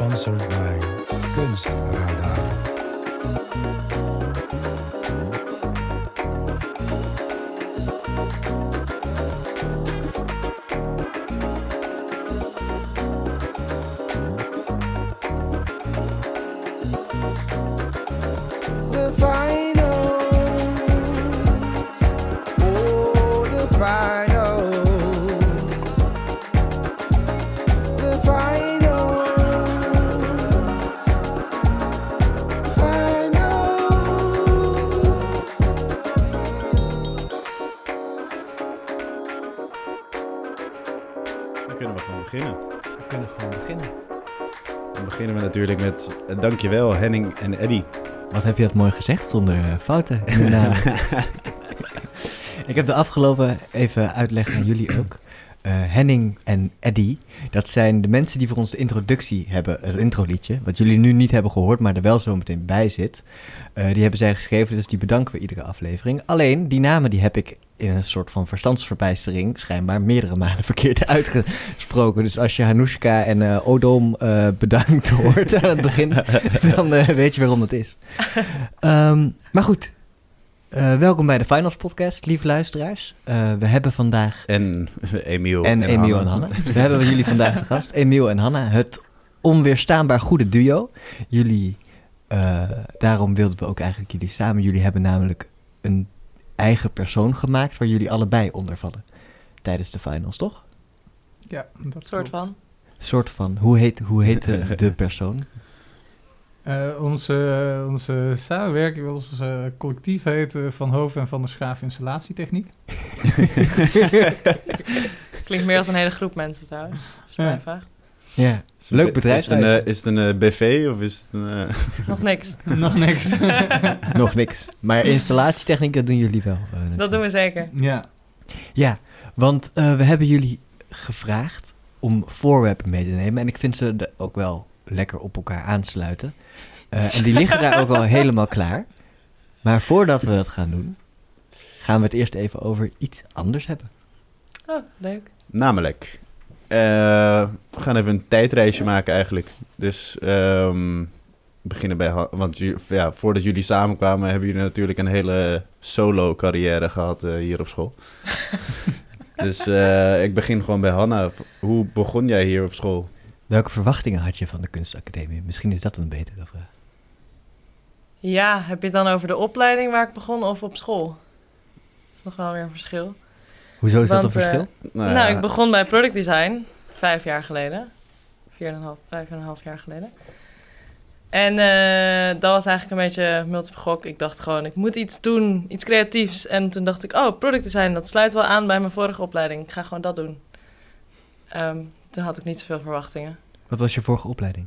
Sponsored by Kunstradar. Dankjewel Henning en Eddy. Wat heb je dat mooi gezegd, zonder eh, fouten in de naam. Ik heb de afgelopen even uitleg aan jullie ook. Eh, Henning en Eddy, dat zijn de mensen die voor ons de introductie hebben, het introliedje, wat jullie nu niet hebben gehoord, maar er wel zo meteen bij zit. Eh, die hebben zij geschreven, dus die bedanken we iedere aflevering. Alleen, die namen die heb ik in een soort van verstandsverbijstering schijnbaar meerdere malen verkeerd uitgesproken. Dus als je Hanushka en eh, Odom bedankt hoort aan het begin, dan weet je waarom het is. Ehm, maar goed, eh, welkom bij de Finals Podcast, lieve luisteraars. Eh, we hebben vandaag En Emiel. en, Emiel en Hanna. We hebben jullie vandaag te gast. Emiel en Hanna, het onweerstaanbaar goede duo. Jullie, eh, daarom wilden we ook eigenlijk jullie samen. Jullie hebben namelijk een eigen persoon gemaakt waar jullie allebei onder vallen. Tijdens de finals, toch? Ja, dat soort klopt. van. Soort van, hoe heet, hoe heet de, de persoon? Eh, onze, onze samenwerking, onze collectief heet eh, Van Hoven en Van der Schaaf Installatietechniek. Klinkt meer als een hele groep mensen trouwens. Als je Ja. mij vraagt. Ja, Is het leuk een- bedrijf. Is het een, eh, is het een BV of is het een... eh, Nog niks. Nog niks. Nog niks. Maar installatietechniek, dat doen jullie wel. Dat doen we zeker. ja. Ja, want eh, we hebben jullie gevraagd om voorwerpen mee te nemen. En ik vind ze er ook wel lekker op elkaar aansluiten. Eh, en die liggen daar ook al helemaal klaar. Maar voordat we dat gaan doen, gaan we het eerst even over iets anders hebben. Oh, leuk. namelijk, eh, we gaan even een tijdreisje maken eigenlijk. Dus ehm, beginnen bij... Want ja, voordat jullie samenkwamen hebben jullie natuurlijk een hele solo carrière gehad eh, hier op school. dus eh, ik begin gewoon bij Hanna. Hoe begon jij hier op school? Welke verwachtingen had je van de kunstacademie? Misschien is dat een betere vraag. Ja, heb je het dan over de opleiding waar ik begon of op school? Dat is nog wel weer een verschil. Hoezo is dat een eh, verschil? Nou, nou, ja, ik begon bij product design vijf jaar geleden. Vier en een half, vijf en een half jaar geleden. En eh, dat was eigenlijk een beetje multiple gok. Ik dacht gewoon, ik moet iets doen, iets creatiefs. En toen dacht ik, oh, product design, dat sluit wel aan bij mijn vorige opleiding. Ik ga gewoon dat doen. Ehm, toen had ik niet zoveel verwachtingen. Wat was je vorige opleiding?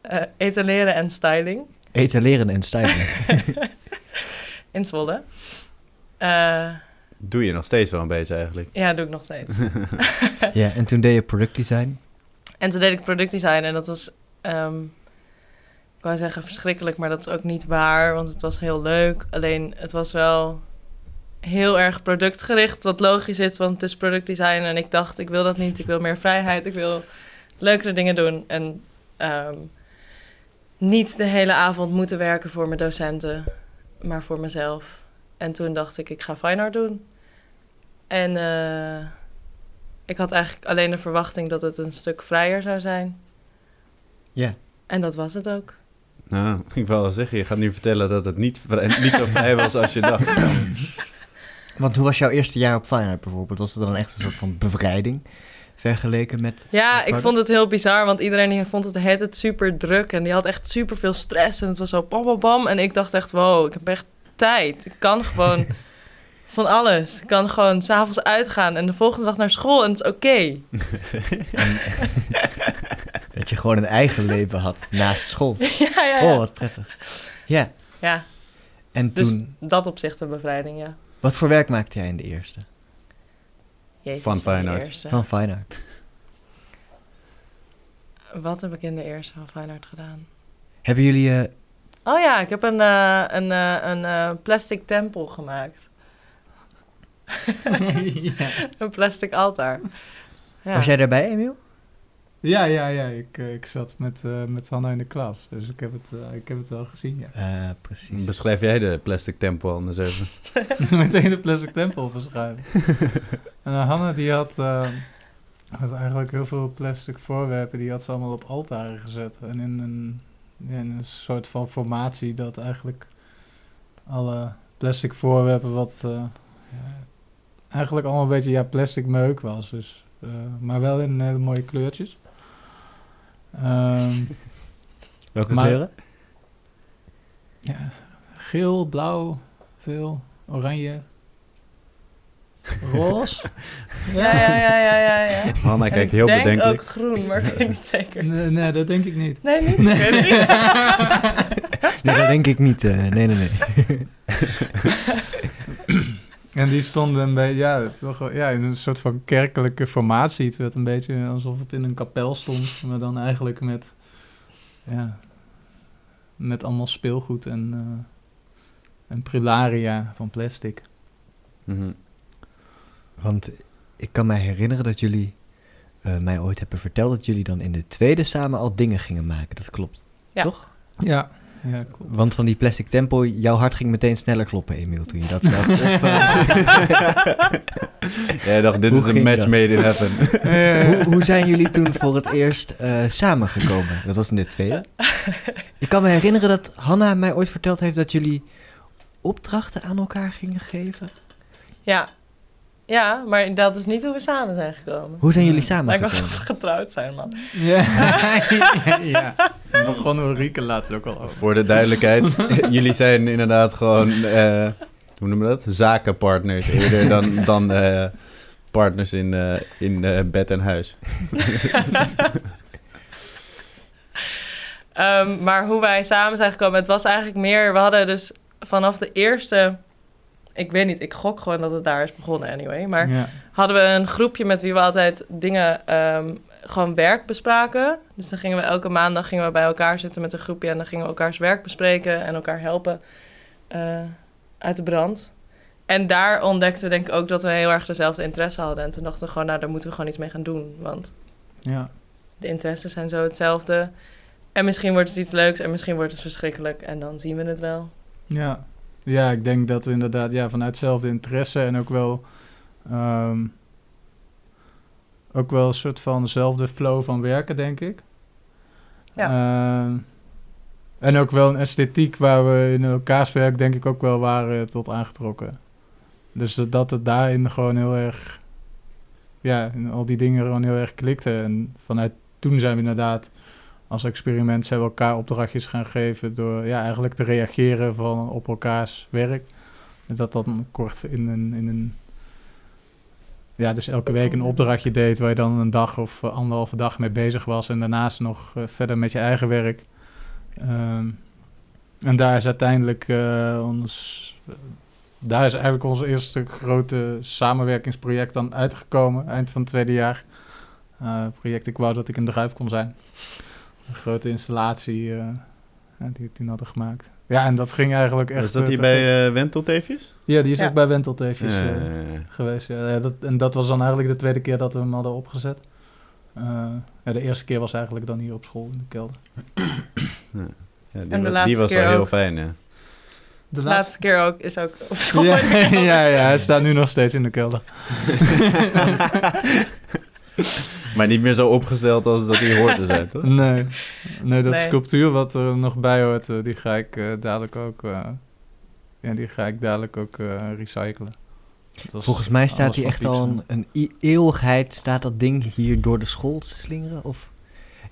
Eh etaleren en styling Etaleren en styling. in Zwolle. Eh, Doe je nog steeds wel een beetje eigenlijk. ja, doe ik nog steeds. ja, en toen deed je product design. En toen deed ik productdesign en dat was, ehm, ik wou zeggen verschrikkelijk, maar dat is ook niet waar, want het was heel leuk. Alleen het was wel heel erg productgericht, wat logisch is, want het is productdesign en ik dacht, ik wil dat niet, ik wil meer vrijheid, ik wil leukere dingen doen. En ehm, niet de hele avond moeten werken voor mijn docenten, maar voor mezelf. En toen dacht ik, ik ga fine art doen. En eh, ik had eigenlijk alleen de verwachting dat het een stuk vrijer zou zijn. Ja. En dat was het ook. Nou, ik wil wel zeggen, je gaat nu vertellen dat het niet, vrij- niet zo vrij was als je dacht. Want hoe was jouw eerste jaar op Art bijvoorbeeld? Was het dan echt een soort van bevrijding vergeleken met... Ja, ik vond het heel bizar, want iedereen die vond het de hele tijd super druk. En die had echt super veel stress. En het was zo bam, bam, bam. En ik dacht echt, wow, ik heb echt tijd. Ik kan gewoon van alles. Ik kan gewoon s'avonds uitgaan en de volgende dag naar school en het is oké. Dat je gewoon een eigen leven had naast school. ja, ja, ja. Oh, wat prettig. Ja, ja, en dus toen... dat op zich de bevrijding, ja. Wat voor werk maakte jij in de eerste? Jezus, Van Feyenoord. Van Fine Art. Wat heb ik in de eerste van Feyenoord gedaan? Hebben jullie... eh, Oh ja, ik heb een, eh, een, eh, een plastic tempel gemaakt. Een plastic altaar. Ja. Was jij daarbij, Emiel? Ja, ja, ja. Ik, eh, ik zat met, eh, met Hanna in de klas. Dus ik heb het, eh, ik heb het wel gezien, ja. Eh, precies. Beschrijf jij de plastic tempo anders even? Meteen de plastic tempel beschrijven. en uh, Hanna die had, eh, had eigenlijk heel veel plastic voorwerpen. Die had ze allemaal op altaren gezet. En in een, ja, in een soort van formatie dat eigenlijk alle plastic voorwerpen wat... eh, ja, eigenlijk allemaal een beetje ja, plastic meuk was. Dus, eh, maar wel in hele mooie kleurtjes. Ehm, Welke maar- kleuren? ja, geel, blauw, veel, oranje, roze. Ja, ja, ja, ja, ja. ja. Hanna En kijkt ik heel denk bedenkelijk. ook groen, maar ik weet niet zeker. Nee, nee, dat denk ik niet. Nee, niet. Nee, dat denk ik niet. eh, nee, nee, nee. En die stonden bij, ja, toch, wel- ja, in een soort van kerkelijke formatie. Het werd een beetje alsof het in een kapel stond, maar dan eigenlijk met, ja, met allemaal speelgoed en, eh en prilaria van plastic. Mhm. Want ik kan mij herinneren dat jullie eh, mij ooit hebben verteld dat jullie dan in de tweede samen al dingen gingen maken. Dat klopt. Ja. Toch? Ja, ja, klopt. Want van die plastic tempo, jouw hart ging meteen sneller kloppen, Emiel, toen je dat zag. Jij dacht, dit Hoe is een match dat? made in heaven. hoe, hoe zijn jullie toen voor het eerst eh, samengekomen? Dat was in de tweede. Ik kan me herinneren dat Hanna mij ooit verteld heeft dat jullie opdrachten aan elkaar gingen geven. Ja. Ja, maar dat is niet hoe we samen zijn gekomen. Hoe zijn jullie samengekomen? alsof we getrouwd zijn, man. Ja, ja. Daar begon Ulrike laatst ook al over. Voor de duidelijkheid, jullie zijn inderdaad gewoon, eh, hoe noemen we dat? Zakenpartners eerder dan, dan eh, partners in, eh, in bed en huis. Ehm, maar hoe wij samen zijn gekomen, het was eigenlijk meer... We hadden dus vanaf de eerste... Ik weet niet, ik gok gewoon dat het daar is begonnen anyway. Maar Ja. hadden we een groepje met wie we altijd dingen... ehm, gewoon werk bespraken. Dus dan gingen we elke maandag gingen we bij elkaar zitten met een groepje... en dan gingen we elkaars werk bespreken en elkaar helpen eh, uit de brand. En daar ontdekten we denk ik ook dat we heel erg dezelfde interesse hadden. En toen dachten we gewoon, nou, daar moeten we gewoon iets mee gaan doen. Want Ja. de interesses zijn zo hetzelfde. En misschien wordt het iets leuks en misschien wordt het verschrikkelijk. En dan zien we het wel. Ja. Ja, ik denk dat we inderdaad ja, vanuit hetzelfde interesse en ook wel, ehm, ook wel een soort van dezelfde flow van werken, denk ik. Ehm, en ook wel een esthetiek waar we in elkaars werk denk ik ook wel waren tot aangetrokken. Dus dat- dat het daarin gewoon heel erg, ja, al die dingen gewoon heel erg klikte. En vanuit toen zijn we inderdaad als experiment zijn we elkaar opdrachtjes gaan geven door ja, eigenlijk te reageren van op elkaars werk. En dat dan kort in een, in een ja, dus elke week een opdrachtje deed waar je dan een dag of eh, anderhalve dag mee bezig was en daarnaast nog eh, verder met je eigen werk. Ehm, en daar is uiteindelijk eh, ons, daar is eigenlijk ons eerste grote samenwerkingsproject dan uitgekomen, eind van het tweede jaar. Eh, project Ik wou dat ik een druif kon zijn. Een grote installatie eh, die we toen hadden gemaakt. Ja, en dat ging eigenlijk echt... Was dat eh, gek. bij eh Wentelteefjes? Ja, die is Ja. ook bij Wentelteefjes eh, geweest. Ja. Ja, dat, en dat was dan eigenlijk de tweede keer dat we hem hadden opgezet. Eh, ja, de eerste keer was eigenlijk dan hier op school in de kelder. Ja, die, En de wa- laatste die was keer wel heel ook. fijn, ja. De De laatste keer ook is ook op school. Ja, ja, ja, hij staat nu nog steeds in de kelder. Maar niet meer zo opgesteld als dat hij hoort te zijn, toch? Nee, nee dat Nee. sculptuur wat er nog bij hoort, eh, die ga ik eh, dadelijk ook, eh, ja, die ga ik dadelijk ook eh, recyclen. Volgens mij staat hier echt al een, een e- eeuwigheid, staat dat ding hier door de school te slingeren? Of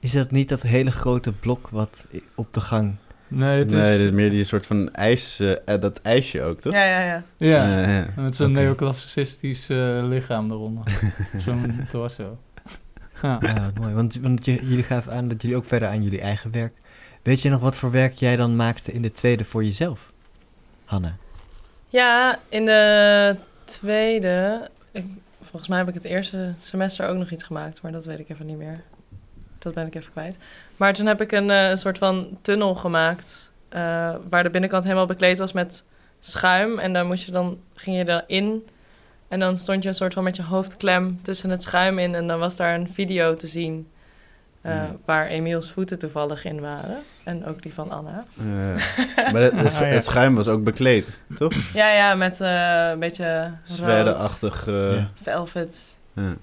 is dat niet dat hele grote blok wat op de gang... Nee, het is... Nee, dit is meer die soort van ijs, dat ijsje ook, toch? Ja, ja, ja. Ja, ja. met zo'n Oké. neoclassicistisch eh, lichaam eronder. zo'n torso. Ja. Mooi. Want, want je, jullie gaven aan dat jullie ook verder aan jullie eigen werk... Weet je nog wat voor werk jij dan maakte in de tweede voor jezelf? Hanna. Ja, in de tweede... Ik, volgens mij heb ik het eerste semester ook nog iets gemaakt. Maar dat weet ik even niet meer. Dat ben ik even kwijt. Maar toen heb ik een, eh, een soort van tunnel gemaakt... eh, waar de binnenkant helemaal bekleed was met schuim. En dan moest je dan, ging je erin... En dan stond je een soort van met je hoofd klem tussen het schuim in. En dan was daar een video te zien. eh, waar Emiels voeten toevallig in waren. En ook die van Anna. Maar het, het, Ah, ja. het schuim was ook bekleed, toch? Ja, ja, met eh, een beetje Zwerde-achtig. eh, Ja. velvet. ja.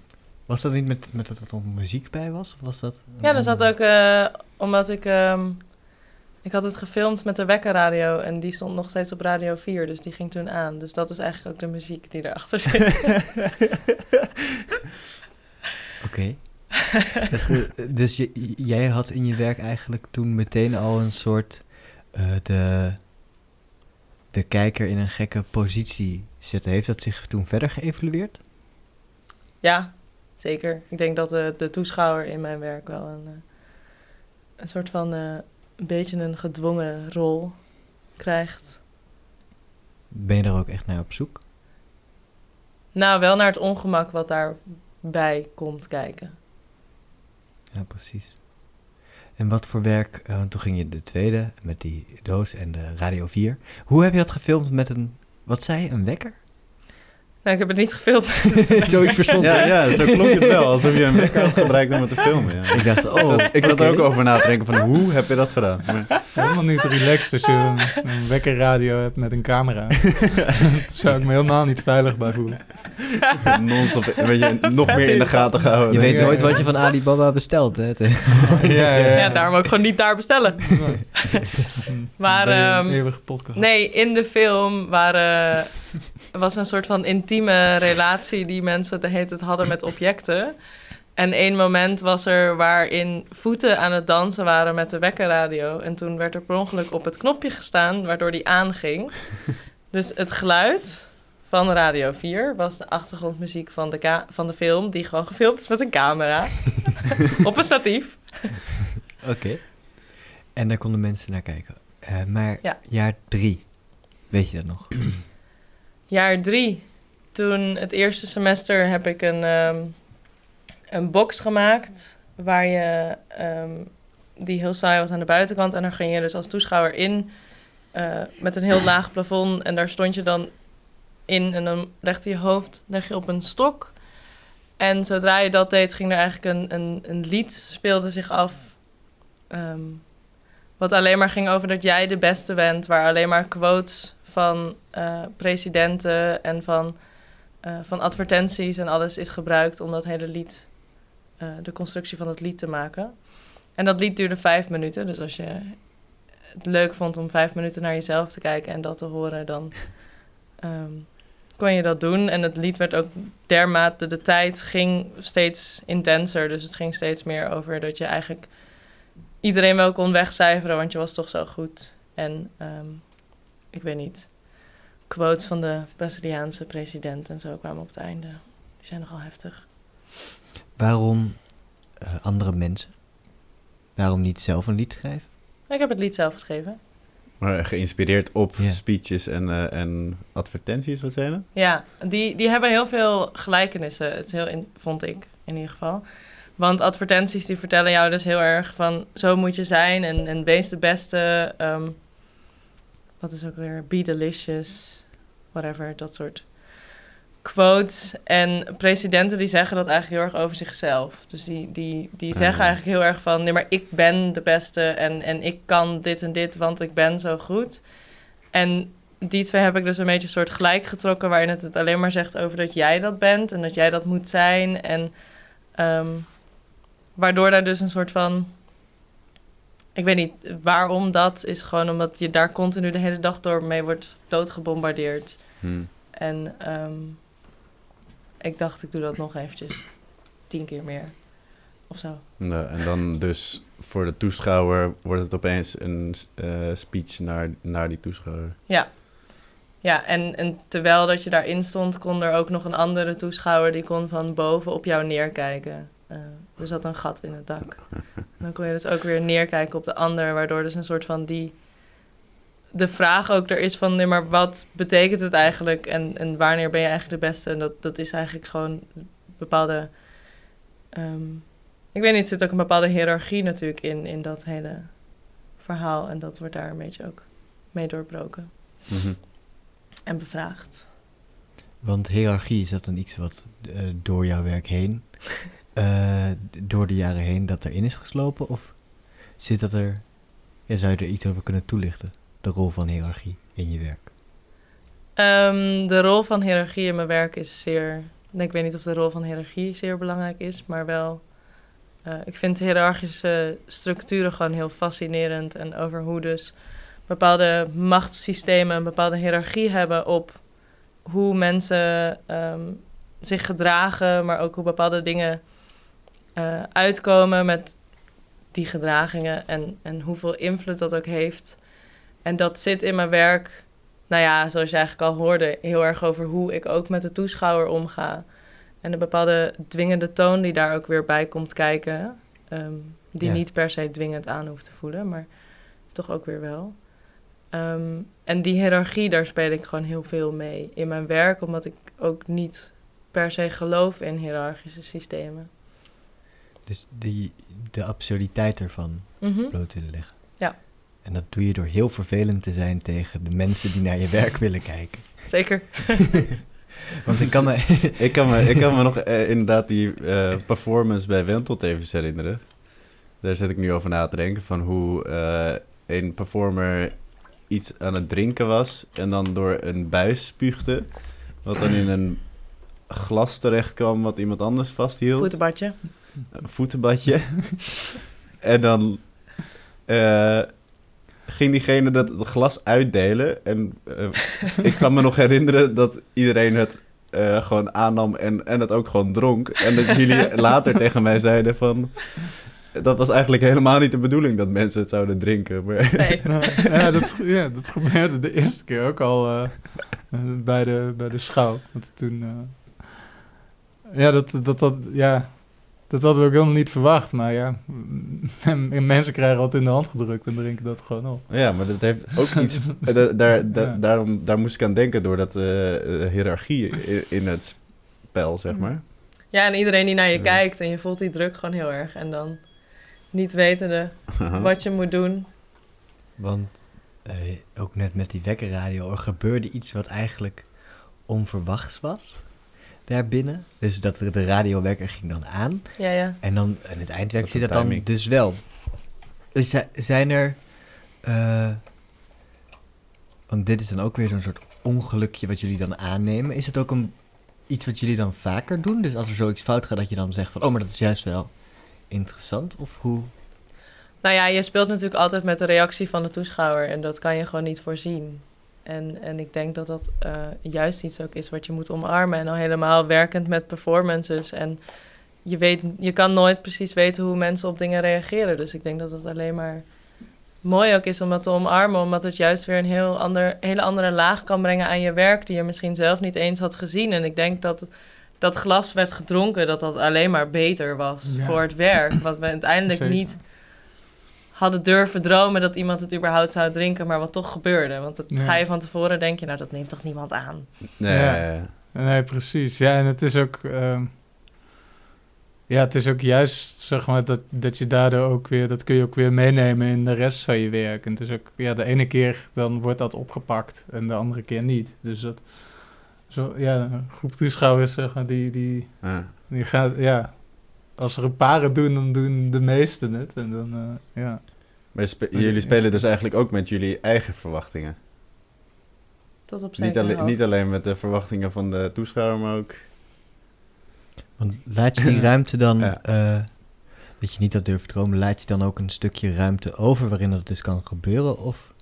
Was dat niet met, met dat er nog muziek bij was? Of was dat Ja, er zat ook, eh, omdat ik, ehm, ik had het gefilmd met de wekkerradio en die stond nog steeds op Radio 4, dus die ging toen aan. Dus dat is eigenlijk ook de muziek die erachter zit. Oké. Dus je, jij had in je werk eigenlijk toen meteen al een soort eh, de, de kijker in een gekke positie zetten. Heeft dat zich toen verder geëvalueerd? ja, zeker. Ik denk dat de, de toeschouwer in mijn werk wel een, eh, een soort van, eh, een beetje een gedwongen rol krijgt. Ben je daar ook echt naar op zoek? Nou, wel naar het ongemak wat daarbij komt kijken. Ja, precies. En wat voor werk, eh, toen ging je de tweede met die doos en de Radio 4. Hoe heb je dat gefilmd met een, wat zei je, een wekker? Nou, ik heb het niet gefilmd. Zoiets verstond Ja, ja, zo klonk het wel. Alsof je een wekker had gebruikt om het te filmen. Ja. Ik dacht, Ik oh, zat, ik zat er ook over na te denken van hoe heb je dat gedaan? Maar, Helemaal niet relaxed als je een, een wekkerradio hebt met een camera. Daar zou ik me helemaal niet veilig bij voelen. non-stop een beetje nog meer in de gaten gehouden. Je weet nooit wat je van Alibaba bestelt, hè? Ja, ja, ja. Ja, daarom ook gewoon niet daar bestellen. Maar, je ehm. Nee, in de film waren, was een soort van intieme relatie die mensen de hele tijd hadden met objecten. En één moment was er waarin voeten aan het dansen waren met de wekkerradio. En toen werd er per ongeluk op het knopje gestaan, waardoor die aanging. Dus het geluid van Radio 4 was de achtergrondmuziek van de, van de film, die gewoon gefilmd is met een camera. op een statief. Oké. En daar konden mensen naar kijken. Eh, maar Ja. jaar drie, weet je dat nog? Jaar drie. Toen het eerste semester heb ik een, ehm, een box gemaakt waar je ehm, die heel saai was aan de buitenkant. En daar ging je dus als toeschouwer in eh, met een heel laag plafond. En daar stond je dan in en dan legde je hoofd leg je op een stok. En zodra je dat deed ging er eigenlijk een, een, een lied speelde zich af ehm, wat alleen maar ging over dat jij de beste bent waar alleen maar quotes van eh, presidenten en van, eh, van advertenties en alles is gebruikt om dat hele lied, eh, de constructie van het lied te maken. En dat lied duurde vijf minuten, dus als je het leuk vond om vijf minuten naar jezelf te kijken en dat te horen, dan ehm, kon je dat doen. En het lied werd ook dermate, de tijd ging steeds intenser, dus het ging steeds meer over dat je eigenlijk iedereen wel kon wegcijferen, want je was toch zo goed. En ehm, ik weet niet, quotes van de Braziliaanse president en zo kwamen op het einde. Die zijn nogal heftig. Waarom eh, andere mensen? Waarom niet zelf een lied schrijven? Ik heb het lied zelf geschreven. Maar geïnspireerd op Ja. speeches en, eh, en advertenties, wat zijn dat? Ja, die, die hebben heel veel gelijkenissen, het heel in, vond ik in ieder geval. Want advertenties die vertellen jou dus heel erg van zo moet je zijn en, en wees de beste. ehm, wat is ook weer? Be delicious, whatever, dat soort quotes. En presidenten die zeggen dat eigenlijk heel erg over zichzelf. Dus die, die, die zeggen eigenlijk heel erg van nee, maar ik ben de beste en, en ik kan dit en dit, want ik ben zo goed. En die twee heb ik dus een beetje een soort gelijk getrokken, waarin het het alleen maar zegt over dat jij dat bent en dat jij dat moet zijn. En ehm, waardoor daar dus een soort van. Ik weet niet waarom dat is, gewoon omdat je daar continu de hele dag door mee wordt doodgebombardeerd. Hm. En ehm, ik dacht, ik doe dat nog eventjes. Tien keer meer. Of zo. En dan dus voor de toeschouwer wordt het opeens een eh, speech naar, naar die toeschouwer. Ja. Ja, en, en terwijl dat je daarin stond, kon er ook nog een andere toeschouwer... die kon van boven op jou neerkijken. Eh, er zat een gat in het dak. En dan kon je dus ook weer neerkijken op de ander... waardoor dus een soort van die... de vraag ook er is van... nee, maar wat betekent het eigenlijk... en, en wanneer ben je eigenlijk de beste? En dat, dat is eigenlijk gewoon een bepaalde... ehm, ik weet niet, er zit ook een bepaalde hiërarchie natuurlijk in... in dat hele verhaal. En dat wordt daar een beetje ook mee doorbroken Mhm. en bevraagd. Want hiërarchie, is dat dan iets wat eh, door jouw werk heen eh, door de jaren heen dat erin is geslopen? Of zit dat er... Ja, zou je er iets over kunnen toelichten? De rol van hiërarchie in je werk. Ehm, de rol van hiërarchie in mijn werk is zeer... Ik weet niet of de rol van hiërarchie zeer belangrijk is, maar wel... eh, ik vind hiërarchische structuren gewoon heel fascinerend. En over hoe dus bepaalde machtssystemen een bepaalde hiërarchie hebben op hoe mensen ehm, zich gedragen, maar ook hoe bepaalde dingen eh, uitkomen met die gedragingen en, en hoeveel invloed dat ook heeft. En dat zit in mijn werk, nou ja, zoals je eigenlijk al hoorde, heel erg over hoe ik ook met de toeschouwer omga. En de bepaalde dwingende toon die daar ook weer bij komt kijken, ehm, die Ja. niet per se dwingend aan hoeft te voelen, maar toch ook weer wel. Ehm, en die hiërarchie, daar speel ik gewoon heel veel mee in mijn werk, omdat ik ook niet per se geloof in hiërarchische systemen. Dus die, de absurditeit ervan Mhm. bloot willen leggen. Ja. En dat doe je door heel vervelend te zijn tegen de mensen die naar je werk willen kijken. Zeker. Want ik kan me... ik, kan me, ik kan me nog eh, inderdaad die eh, performance bij Wentot even herinneren. Daar zit ik nu over na te denken. Van hoe eh, een performer iets aan het drinken was. En dan door een buis spuugde. Wat dan in een glas terecht kwam wat iemand anders vasthield. Voetenbadje. Een voetenbadje. en dan eh, ging diegene dat het glas uitdelen. En eh, ik kan me nog herinneren dat iedereen het eh, gewoon aannam en, en het ook gewoon dronk. En dat jullie later tegen mij zeiden van... Dat was eigenlijk helemaal niet de bedoeling dat mensen het zouden drinken. Maar Nee. Nou, ja, dat, ja, dat gebeurde de eerste keer ook al bij, de, bij de schouw. Want toen... eh, ja, dat, dat, dat, ja, dat hadden we ook helemaal niet verwacht. Maar ja, mensen krijgen wat in de hand gedrukt en drinken dat gewoon op. ja, maar dat heeft ook iets... eh, da- daar, da- Ja. daarom, daar moest ik aan denken door dat eh, eh, hiërarchie in, in het spel, zeg maar. Ja, en iedereen die naar je Ja. kijkt en je voelt die druk gewoon heel erg. En dan niet wetende wat je moet doen. Want eh, ook net met die wekkerradio, er gebeurde iets wat eigenlijk onverwachts was daarbinnen. Dus dat de radiowekker ging dan aan. Ja, ja. En dan in het eindwerk zit dat dan dus wel. Dus zi- zijn er... eh, want dit is dan ook weer zo'n soort ongelukje wat jullie dan aannemen. Is het ook een, iets wat jullie dan vaker doen? Dus als er zoiets fout gaat, dat je dan zegt van... Oh, maar dat is juist wel interessant? Of hoe... Nou ja, je speelt natuurlijk altijd met de reactie van de toeschouwer. En dat kan je gewoon niet voorzien. En, en ik denk dat dat eh, juist iets ook is wat je moet omarmen. En al helemaal werkend met performances. En je, weet, je kan nooit precies weten hoe mensen op dingen reageren. Dus ik denk dat het alleen maar mooi ook is om dat te omarmen. Omdat het juist weer een heel ander, hele andere laag kan brengen aan je werk. Die je misschien zelf niet eens had gezien. En ik denk dat dat glas werd gedronken. Dat dat alleen maar beter was Ja. voor het werk. Wat we uiteindelijk Zeker. niet hadden durven dromen dat iemand het überhaupt zou drinken, maar wat toch gebeurde. Want dat Ja. ga je van tevoren, denk je, nou, dat neemt toch niemand aan. Nee, Ja. Nee, precies. Ja, en het is ook... ehm, ja, het is ook juist, zeg maar, dat, dat je daardoor ook weer... Dat kun je ook weer meenemen in de rest van je werk. En het is ook... Ja, de ene keer dan wordt dat opgepakt en de andere keer niet. Dus dat... Zo, ja, een groep toeschouwers, zeg maar, die... die Ja. Die gaat, ja. Als er een paar het doen, dan doen de meesten het. En dan, eh, ja. Maar spe- jullie spelen dus eigenlijk ook met jullie eigen verwachtingen. Tot op Niet, zekere alle- hoogte. niet alleen met de verwachtingen van de toeschouwer, maar ook... Want laat je die ruimte dan... Ja. eh, dat je niet dat durft dromen, laat je dan ook een stukje ruimte over waarin dat dus kan gebeuren? Of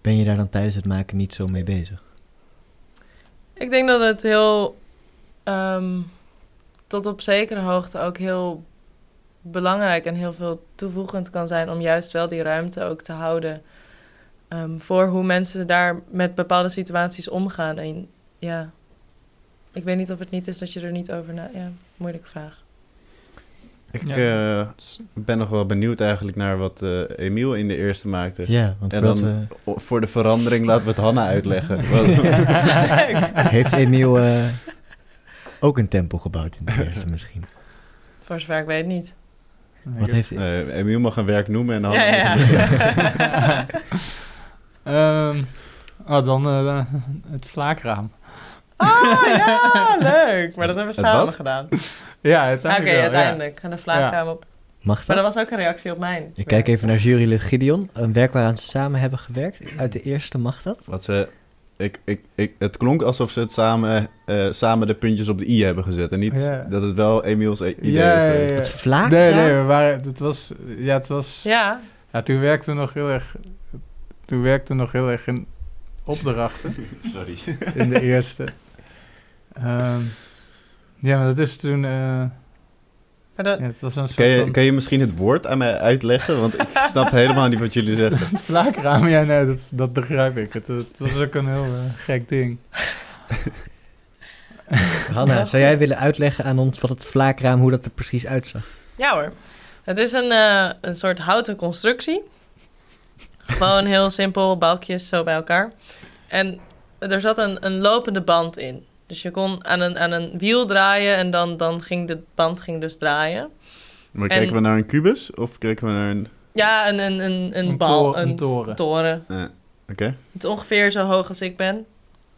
ben je daar dan tijdens het maken niet zo mee bezig? Ik denk dat het heel, ehm, tot op zekere hoogte ook heel belangrijk en heel veel toevoegend kan zijn om juist wel die ruimte ook te houden ehm, voor hoe mensen daar met bepaalde situaties omgaan. En ja, ik weet niet of het niet is dat je er niet over na... Ja, moeilijke vraag. Ik Ja. eh, ben nog wel benieuwd eigenlijk naar wat eh Emiel in de eerste maakte. Ja, want En dan- we... O- Voor de verandering laten we het Hanna uitleggen. Heeft Emiel eh, ook een tempel gebouwd in de eerste misschien? Voor zover ik weet niet. Wat heeft... Eh, Emiel mag een werk noemen en Hanna Ja, ja. Ehm, oh, dan eh, het vlaakraam. Ah, ja, leuk. Maar dat hebben we Het samen wat? gedaan. Ja, Oké, uiteindelijk wel, ja. uiteindelijk. Gaan de vlaagkamer op. Mag Maar dat? dat was ook een reactie op mijn. Ik kijk even naar jurylid Gideon. Een werk waaraan ze samen hebben gewerkt. Uit de eerste, mag dat? Wat ze... Ik, ik, ik, het klonk alsof ze het samen, eh, samen de puntjes op de i hebben gezet. En niet Ja. dat het wel Emiels idee Ja, is ja. Het vlak? Nee, nee, we waren, het was, ja, het was, Ja, ja, toen werkten we nog heel erg, toen werkten we nog heel erg in opdrachten, Sorry. in de eerste. Ehm, ja, maar dat is toen, eh, dat, ja, het was een soort Kan je, van kan je misschien het woord aan mij uitleggen? Want ik snap helemaal niet wat jullie zeggen. het vlaakraam, ja, nee, dat, dat begrijp ik. Het, het was ook een heel eh, gek ding. Hanna, zou jij willen uitleggen aan ons wat het vlaakraam, hoe dat er precies uitzag? ja hoor. Het is een, eh, een soort houten constructie. Gewoon heel simpel, balkjes zo bij elkaar. En er zat een, een lopende band in. Dus je kon aan een, aan een wiel draaien en dan, dan ging de band ging dus draaien. Maar En- kijken we naar een kubus of kijken we naar een... Ja, een, een, een, een, Een bal. een toren. toren. Oké. Het is ongeveer zo hoog als ik ben.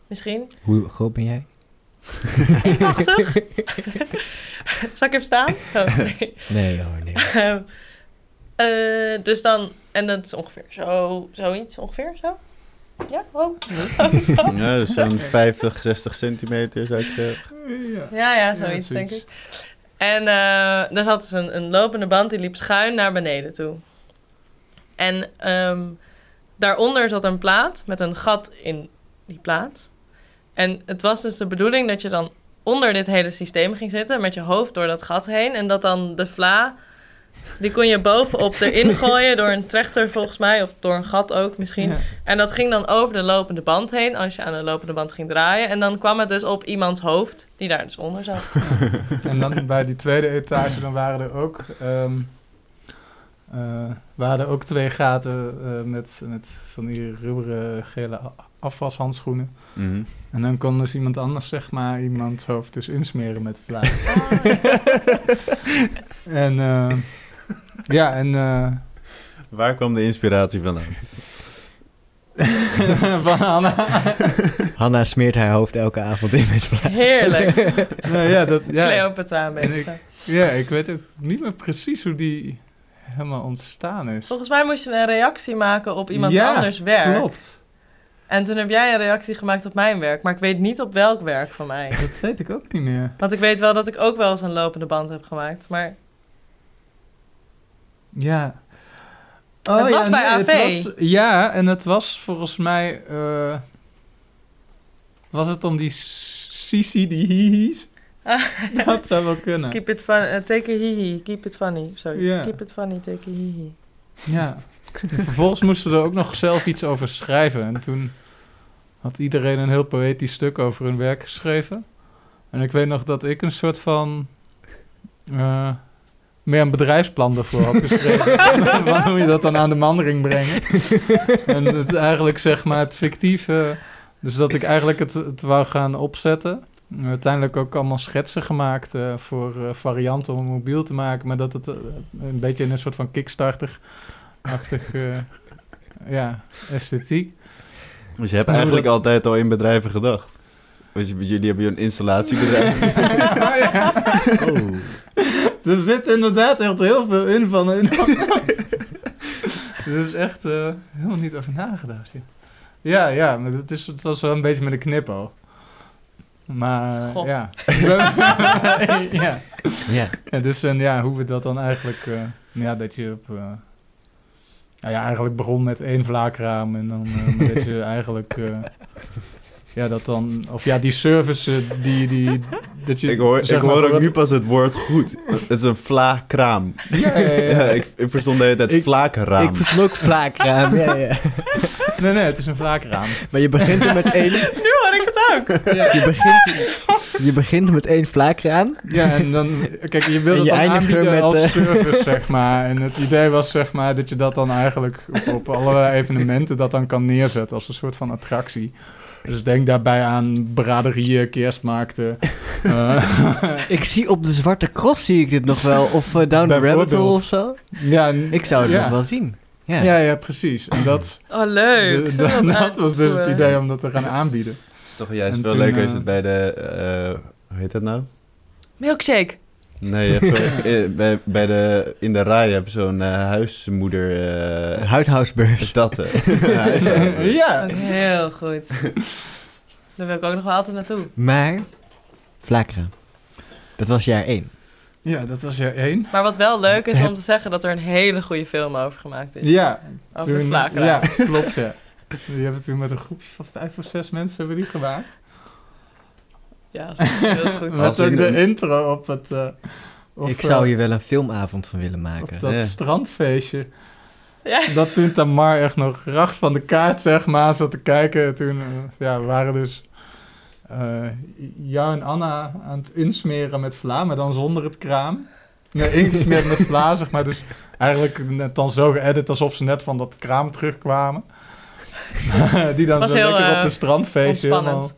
Misschien. Hoe groot ben jij? 80? Zal ik even staan? Oh, nee. Nee hoor, nee. Eh, dus dan, en dat is ongeveer zo, zoiets, ongeveer zo. Ja, oh. Ja, dus zo'n 50, 60 centimeter zou ik zeggen. Ja. Ja, ja, Ja, zoiets, denk ik. En eh daar zat dus een, een lopende band, die liep schuin naar beneden toe. En ehm, daaronder zat een plaat met een gat in die plaat. En het was dus de bedoeling dat je dan onder dit hele systeem ging zitten met je hoofd door dat gat heen. En dat dan de vla, die kon je bovenop erin gooien door een trechter volgens mij, of door een gat ook misschien. Ja. En dat ging dan over de lopende band heen, als je aan de lopende band ging draaien. En dan kwam het dus op iemands hoofd, die daar dus onder zat. En dan bij die tweede etage, dan waren er ook, ehm, eh, waren er ook twee gaten eh, met, met van die rubberen gele afwashandschoenen. Mhm. En dan kon dus iemand anders, zeg maar, iemands hoofd dus insmeren met vla. en eh, ja, en eh, Waar kwam de inspiratie vandaan? van Anna. Hanna smeert haar hoofd elke avond in met vlak. Heerlijk. nou ja, dat, ja, Cleopatra een En beetje. ja, ik weet ook niet meer precies hoe die helemaal ontstaan is. Volgens mij moest je een reactie maken op iemand Ja, anders werk. Klopt. En toen heb jij een reactie gemaakt op mijn werk, maar ik weet niet op welk werk van mij. Dat weet ik ook niet meer. Want ik weet wel dat ik ook wel eens een lopende band heb gemaakt, maar Ja. Het was bij AV. was- ja, en het was volgens mij... eh, was het om die Sisi, die hihi's? Dat zou wel kunnen. keep it fun, eh, take a hihi, keep it funny. Ja. Keep it funny, take a hihi. Ja. Vervolgens moesten we er ook nog zelf iets over schrijven. En toen had iedereen een heel poëtisch stuk over hun werk geschreven. En ik weet nog dat ik een soort van... eh, meer een bedrijfsplan ervoor had geschreven. je dat dan aan de man ging brengen. en het eigenlijk zeg maar het fictieve... Dus dat ik eigenlijk het, het wou gaan opzetten. En Uiteindelijk ook allemaal schetsen gemaakt eh, voor eh, varianten om mobiel te maken. Maar dat het eh, een beetje in een soort van Kickstarter-achtig eh, ja, esthetiek. Dus je hebt eigenlijk dat- altijd al in bedrijven gedacht. Want je- jullie hebben een installatiebedrijf. Oh. Er zit inderdaad echt heel veel in van een. Er is echt eh, helemaal niet over nagedacht. Ja, ja, ja maar het, is, het was wel een beetje met een knipoog. Maar Goh. ja. ja. Ja. ja. Dus en, ja, hoe we dat dan eigenlijk... eh, ja, dat je op... eh, nou ja, eigenlijk begon met één vlaakraam en dan eh, maar dat je eigenlijk... ja, dat dan... Of ja, die service eh, die... die dat je, ik hoor, zeg ik maar, hoor ook wat- nu pas het woord goed. Het is een vlaakraam. Ja, ja, ja. Ja, ik, ik verstond de hele tijd Ik- vlaakraam. Ik verstond ook vlaakraam, ja, ja. Nee, nee, het is een vlaakraam. Maar je begint er met één, Nu hoor ik het ook. je begint, je begint met één vlaakraam. Ja, en dan, kijk, je je het dan aanbieden met, als eh, service, zeg maar. En het idee was, zeg maar, dat je dat dan eigenlijk op, op allerlei evenementen dat dan kan neerzetten als een soort van attractie. Dus denk daarbij aan braderieën, kerstmarkten. eh, Ik zie op de Zwarte Cross zie ik dit nog wel. Of eh, Down the Rabbit. Hole of zo. ja, en- Ik zou het ja. nog wel zien. Ja. Ja, ja, precies. En dat, Oh, leuk. de- dat, dat was dus het idee om dat te gaan aanbieden. toch juist En veel toen, leuker eh, is het bij de... eh, hoe heet dat nou? Milkshake. Nee, je hebt zo, eh, bij, bij de, in de rij heb je zo'n eh, huismoeder... eh Huidhousbeurs. dat, eh. huismoeder. ja. Heel goed. Daar wil ik ook nog wel altijd naartoe. Maar, Vlakra, dat was jaar 1. ja, dat was jaar één. Maar wat wel leuk is om te zeggen dat er een hele goede film over gemaakt is. Ja. Over de toen- vlakra. Ja, klopt, ja. Die hebben toen met een groepje van vijf of zes mensen hebben die gemaakt. Ja, dat is heel goed. Met ook de intro op het... eh, op, Ik eh, zou hier wel een filmavond van willen Op maken. dat Ja. strandfeestje. Ja. Dat toen Tamar echt nog racht van de kaart, zeg maar, zat te kijken. Toen eh, ja, we waren dus eh jou en Anna aan het insmeren met vla, maar dan zonder het kraam. Nee, ingesmeerd met vla, zeg maar. Dus eigenlijk net dan zo geëdit alsof ze net van dat kraam terugkwamen. Die dan Was zo heel, lekker op eh, een strandfeestje helemaal-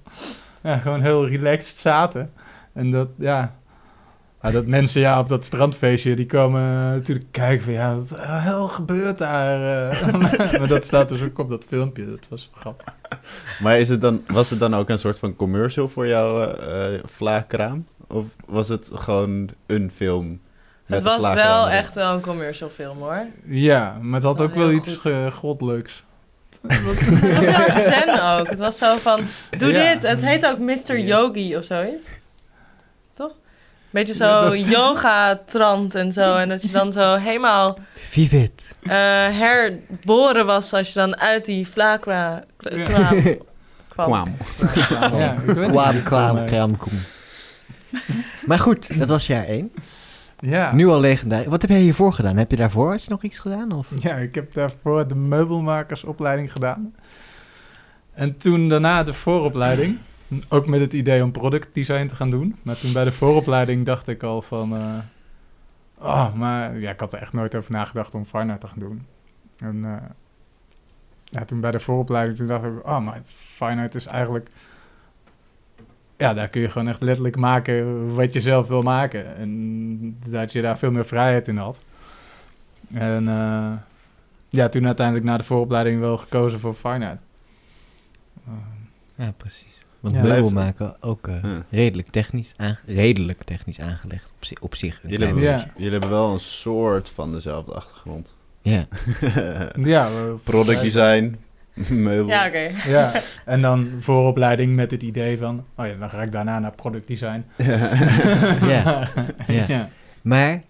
ja, gewoon heel relaxed zaten. En dat, ja... Ja, dat mensen ja, op dat strandfeestje, die komen natuurlijk kijken van... Ja, wat hel gebeurt daar? eh? maar dat staat dus ook op dat filmpje. Dat was grappig. Maar is het dan, was het dan ook een soort van commercial voor jouw eh eh, vlaagkraam? Of was het gewoon een film? met Het was wel echt wel een commercial film hoor. Ja, maar het had ook wel iets goed. Het was heel zen ook. Het was zo van, doe Ja. dit. Het heet ook Mr. Ja. Yogi of zoiets. Toch? Beetje zo Ja, dat- yoga-trant en zo. En dat je dan zo helemaal Vivid. eh, herboren was als je dan uit die vlakra kwam. Kwam. Nee. kraam, kom. Maar goed, dat was jaar 1. Ja. Nu al legendarisch. Wat heb jij hiervoor gedaan? Heb je daarvoor had je nog iets gedaan? Of? Ja, ik heb daarvoor de meubelmakersopleiding gedaan. En toen daarna de vooropleiding. Ook met het idee om productdesign te gaan doen. Maar toen bij de vooropleiding dacht ik al van... eh, oh, maar ja, ik had er echt nooit over nagedacht om fine art te gaan doen. En eh, ja, toen bij de vooropleiding toen dacht ik... Oh, maar fine art is eigenlijk... Ja, daar kun je gewoon echt letterlijk maken wat je zelf wil maken. En dat je daar veel meer vrijheid in had. En eh, ja, toen uiteindelijk na de vooropleiding wel gekozen voor fine art. Ja, precies. Want Ja. meubel Blijf- maken ook eh, Ja. redelijk, technisch redelijk technisch aangelegd. Op, zi- op zich. Jullie hebben, Ja. jullie hebben wel een soort van dezelfde achtergrond. Ja. ja, we- Product design, meubel. Ja, oké. Ja, en dan vooropleiding met het idee van... Oh ja, dan ga ik daarna naar product design. Ja. Ja. ja. Maar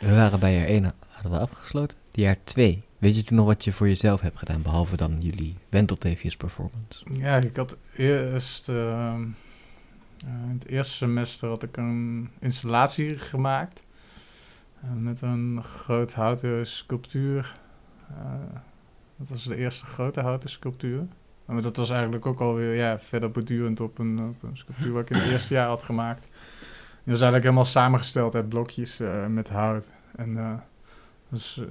we waren bij jaar 1 hadden we afgesloten. Jaar 2. Weet je toen nog wat je voor jezelf hebt gedaan? Behalve dan jullie Wenteltevius performance. Ja, ik had eerst... ehm, eh, in het eerste semester had ik een installatie gemaakt. eh, met een groot houten sculptuur. Eh, dat was de eerste grote houten sculptuur. Maar dat was eigenlijk ook alweer ja, verder bedurend op een, op een sculptuur wat ik in het eerste jaar had gemaakt. Die was eigenlijk helemaal samengesteld uit blokjes eh, met hout. En eh, dus, eh,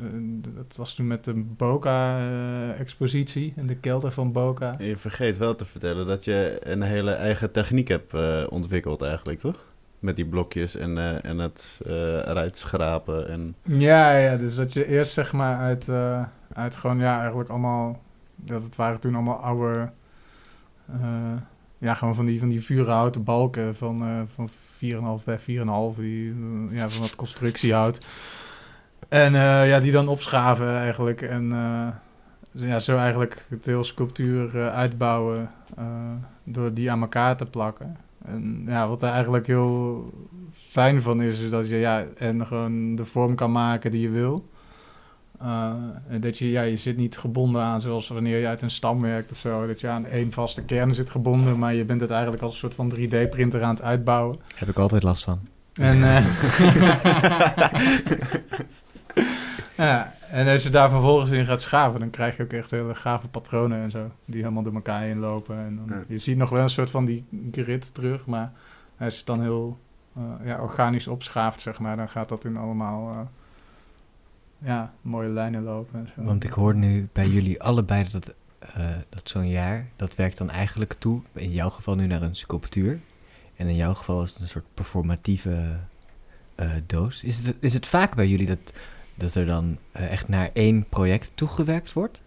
dat was toen met de Boca-expositie in de kelder van Boca. Je vergeet wel te vertellen dat je een hele eigen techniek hebt ontwikkeld eigenlijk, toch? Met die blokjes en, en het eh, eruit schrapen en... Ja, ja, dus dat je eerst zeg maar uit, uit gewoon, ja, eigenlijk allemaal, dat het waren toen allemaal oude, eh, ja, gewoon van die, van die vuurhouten balken van, eh van 4,5 bij 4,5, die, ja, van dat constructiehout. En eh, ja, die dan opschaven eigenlijk en dus ja, zo eigenlijk het hele sculptuur uitbouwen door die aan elkaar te plakken. En ja, wat er eigenlijk heel fijn van is, is dat je ja, en gewoon de vorm kan maken die je wil. Eh, en dat je, ja, je zit niet gebonden aan, zoals wanneer je uit een stam werkt of zo, dat je aan één vaste kern zit gebonden, maar je bent het eigenlijk als een soort van 3D-printer aan het uitbouwen. Heb ik altijd last van. En, eh, ja, en als je daar vervolgens in gaat schaven, dan krijg je ook echt hele gave patronen en zo, die helemaal door elkaar heen lopen. En dan, Ja. Je ziet nog wel een soort van die grid terug, maar als je het dan heel eh, ja, organisch opschaaft, zeg maar, dan gaat dat in allemaal eh, ja, mooie lijnen lopen. En zo. Want ik hoor nu bij jullie allebei dat, eh, dat zo'n jaar, dat werkt dan eigenlijk toe, in jouw geval nu naar een sculptuur. En in jouw geval is het een soort performatieve eh, doos. Is het, is het vaak bij jullie dat, dat er dan eh, echt naar één project toegewerkt wordt?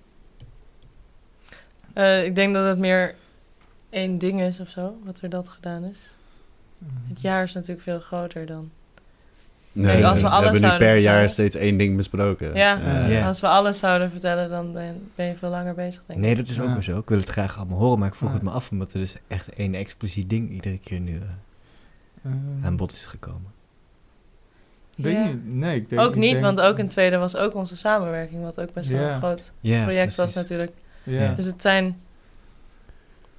Eh, ik denk dat het meer één ding is of zo, wat er dat gedaan is. Het jaar is natuurlijk veel groter dan. Nee, als we we alles hebben nu per jaar steeds één ding besproken. Ja. Eh, Ja. Als we alles zouden vertellen, dan ben, ben je veel langer bezig, denk ik. Nee, dat is ook Ja. wel zo. Ik wil het graag allemaal horen, maar ik vroeg Ja. het me af omdat er dus echt één expliciet ding iedere keer nu eh, Eh, aan bod is gekomen. weet je- nee, ik denk, ook ik niet, denk- want ook in het tweede was ook onze samenwerking, wat ook best wel een groot project was natuurlijk. Dus het zijn,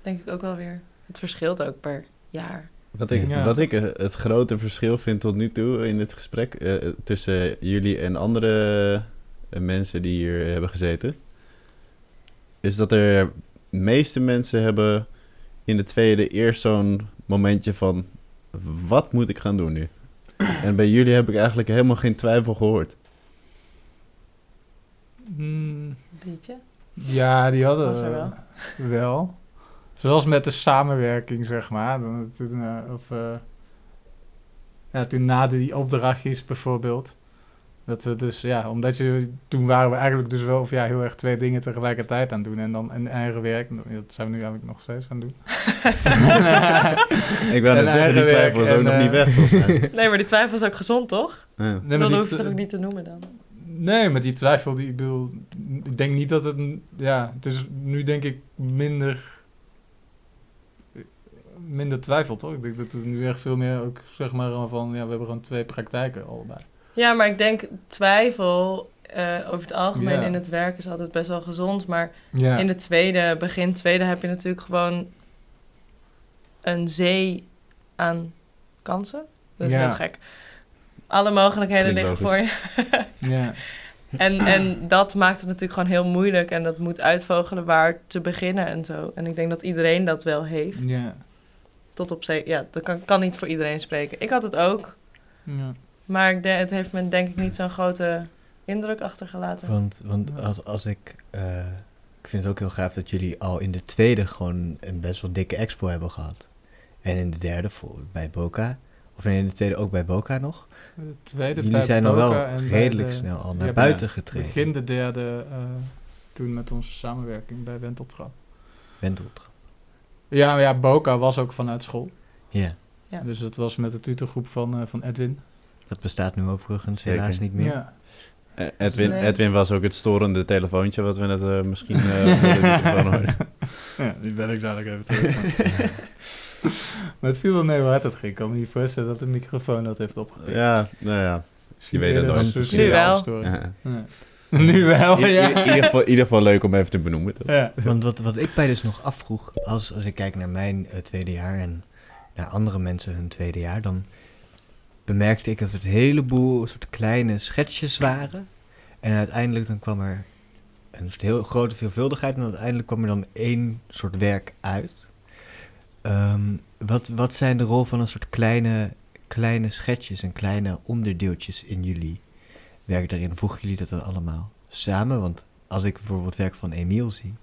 denk ik ook wel weer, het verschilt ook per jaar. Wat ik, Ja. wat ik het grote verschil vind tot nu toe in het gesprek eh, tussen jullie en andere eh, mensen die hier hebben gezeten, is dat er de meeste mensen hebben in de tweede eerst zo'n momentje van wat moet ik gaan doen nu? En bij jullie heb ik eigenlijk helemaal geen twijfel gehoord. Mm, Beetje. ja, die hadden Was er wel. wel. Zoals met de samenwerking, zeg maar. Dan, toen, eh, of, eh, ja, toen na die opdrachtjes bijvoorbeeld. Dat we dus, ja, omdat je, toen waren we eigenlijk dus wel, of ja, heel erg twee dingen tegelijkertijd aan het doen. En dan een eigen werk, dat zijn we nu eigenlijk nog steeds aan het doen. Ik wou En net zeggen, die twijfel is ook en, nog niet eh, weg volgens mij. Nee, maar die twijfel is ook gezond, toch? Ja. Nee, die hoef je het ook niet te noemen dan. Nee, maar die twijfel, die, ik bedoel, ik denk niet dat het, een- ja, het is nu denk ik minder, minder twijfel, toch? Ik denk dat het nu echt veel meer ook, zeg maar, van, ja, we hebben gewoon twee praktijken allebei. Ja, maar ik denk twijfel eh, over het algemeen Ja. in het werk is altijd best wel gezond. Maar Ja, in de tweede, begin tweede, heb je natuurlijk gewoon een zee aan kansen. Dat is Ja. heel gek. Alle mogelijkheden Klinkt liggen voor je. ja, En, en dat maakt het natuurlijk gewoon heel moeilijk. En dat moet uitvogelen waar te beginnen en zo. En ik denk dat iedereen dat wel heeft. ja, Tot op zee. Ja, dat kan, kan niet voor iedereen spreken. Ik had het ook. ja. Maar ik het heeft me denk ik niet zo'n grote indruk achtergelaten. Want, want als, als ik... eh, ik vind het ook heel gaaf dat jullie al in de tweede gewoon een best wel dikke expo hebben gehad. En in de derde voor, bij Boca. Of nee, in de tweede ook bij Boca nog. De tweede jullie bij zijn al wel redelijk de- snel al naar buiten getreden. Begin de derde, eh, toen met onze samenwerking bij Wenteltrap. Wenteltrap. Ja, maar ja, Boca was ook vanuit school. Ja, Ja. Dus dat was met de tutorgroep van, eh, van Edwin. dat bestaat nu overigens Zeker. helaas niet meer. Ja, Eh, Edwin, Nee. Edwin was ook het storende telefoontje wat we net eh, misschien eh, hoorden. Ja, die bel ik dadelijk even terug. maar het viel wel mee hard het ging. Ik kan me niet voorstellen dat de microfoon dat heeft opgepikt. Ja, nou ja. je weet het Eerder nooit. een wel. Ja. Ja. nu wel, In, in- ja. in ieder geval, in ieder geval leuk om even te benoemen. toch? ja. Want wat, wat ik mij dus nog afvroeg, als, als ik kijk naar mijn eh, tweede jaar en naar andere mensen hun tweede jaar, dan bemerkte ik dat het een heleboel soort kleine schetsjes waren. En uiteindelijk dan kwam er een soort heel grote veelvuldigheid en uiteindelijk kwam er dan één soort werk uit. Ehm, wat, wat zijn de rol van een soort kleine, kleine schetsjes en kleine onderdeeltjes in jullie werk daarin? Voegen jullie dat dan allemaal samen? Want als ik bijvoorbeeld werk van Emiel zie,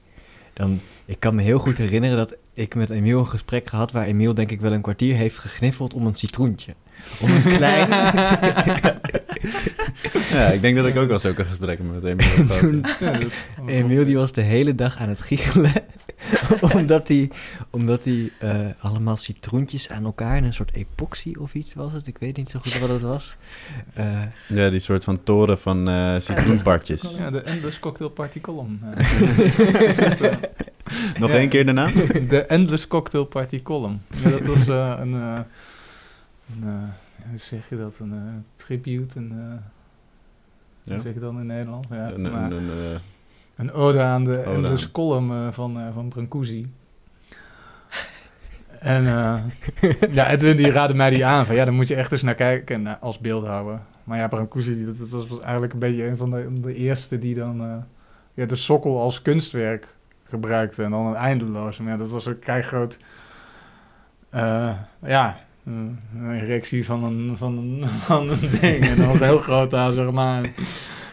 dan, ik kan me heel goed herinneren dat ik met Emiel een gesprek gehad waar Emiel denk ik wel een kwartier heeft gegniffeld om een citroentje. Om een klein... Ja, ik denk dat ik ook wel zulke gesprekken met Emiel heb gehad. Ja, Emiel die was de hele dag aan het giechelen. omdat hij, omdat hij eh, allemaal citroentjes aan elkaar in een soort epoxy of iets was het. Ik weet niet zo goed wat het was. Eh, Ja, die soort van toren van eh citroenbartjes. Ja, de Endless Cocktail Party column. Nog Ja. één keer daarna? de Endless Cocktail Party column. Ja, dat was eh, een, eh, een eh, hoe zeg je dat, een eh, tribute, een, eh, Ja. hoe zeg je dat in Nederland? Ja, Een, maar een, een, eh, een ode aan de Ode Endless aan. column eh, van, eh, van Brancusi. En eh, ja, Edwin die raadde mij die aan van ja, daar moet je echt eens naar kijken naar, als beeldhouwer. Maar ja, Brancusi dat, dat was, was eigenlijk een beetje een van de, de eerste die dan ja, de sokkel als kunstwerk gebruikte en dan een eindeloos. Maar ja, dat was een keigroot, eh ja, een erectie van een, van, een, van een ding. En dan heel groot aan, zeg maar,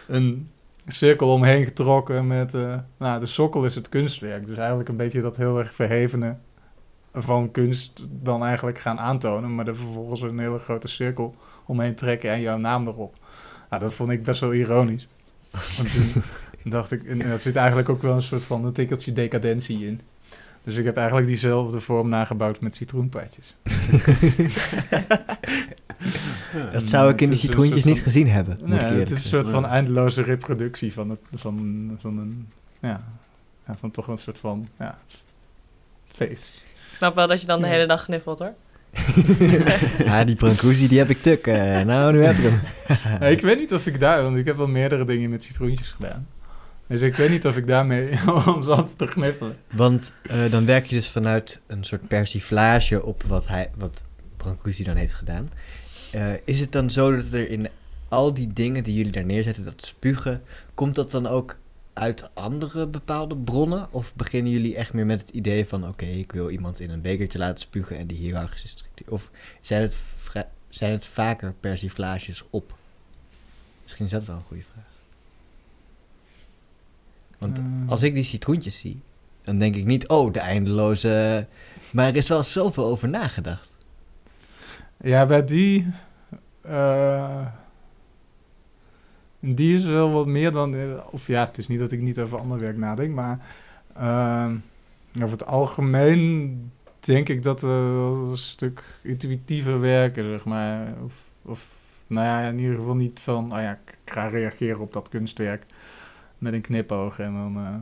een cirkel omheen getrokken met, eh, nou, de sokkel is het kunstwerk. Dus eigenlijk een beetje dat heel erg verhevene van kunst dan eigenlijk gaan aantonen, maar er vervolgens een hele grote cirkel omheen trekken en jouw naam erop. Nou, dat vond ik best wel ironisch. Want toen dacht ik, en er zit eigenlijk ook wel een soort van een tikkeltje decadentie in. Dus ik heb eigenlijk diezelfde vorm nagebouwd met citroenpadjes. Dat zou ik in een citroentjes niet van- gezien hebben, moet Nee, ik het is een zeggen. soort van eindeloze reproductie van, het, van, van een, ja, ja, van toch een soort van, ja, feest. Ik snap wel dat je dan de hele dag gniffelt hoor. ja, die Brancusi, die heb ik tuk. eh, nou, nu heb ik hem. Ja, ik weet niet of ik daar, want ik heb wel meerdere dingen met citroentjes gedaan. Dus ik weet niet of ik daarmee om zat te gniffelen. Want eh, dan werk je dus vanuit een soort persiflage op wat, hij, wat Brancusi dan heeft gedaan. Eh, is het dan zo dat er in al die dingen die jullie daar neerzetten, dat spugen, komt dat dan ook uit andere bepaalde bronnen? Of beginnen jullie echt meer met het idee van, oké, ik wil iemand in een bekertje laten spugen en die hiërarchische structuur? Of zijn het, zijn het vaker persiflages op? Misschien is dat wel een goede vraag. Want Eh, als ik die citroentjes zie, dan denk ik niet, oh, de eindeloze... Maar er is wel zoveel over nagedacht. Ja, bij die, eh, die is wel wat meer dan, eh, of ja, het is niet dat ik niet over ander werk nadenk, maar ehm, over het algemeen denk ik dat we een stuk intuïtiever werken, zeg maar. Of, of nou ja, in ieder geval niet van, oh ja, ik ga reageren op dat kunstwerk met een knipoog en dan... eh,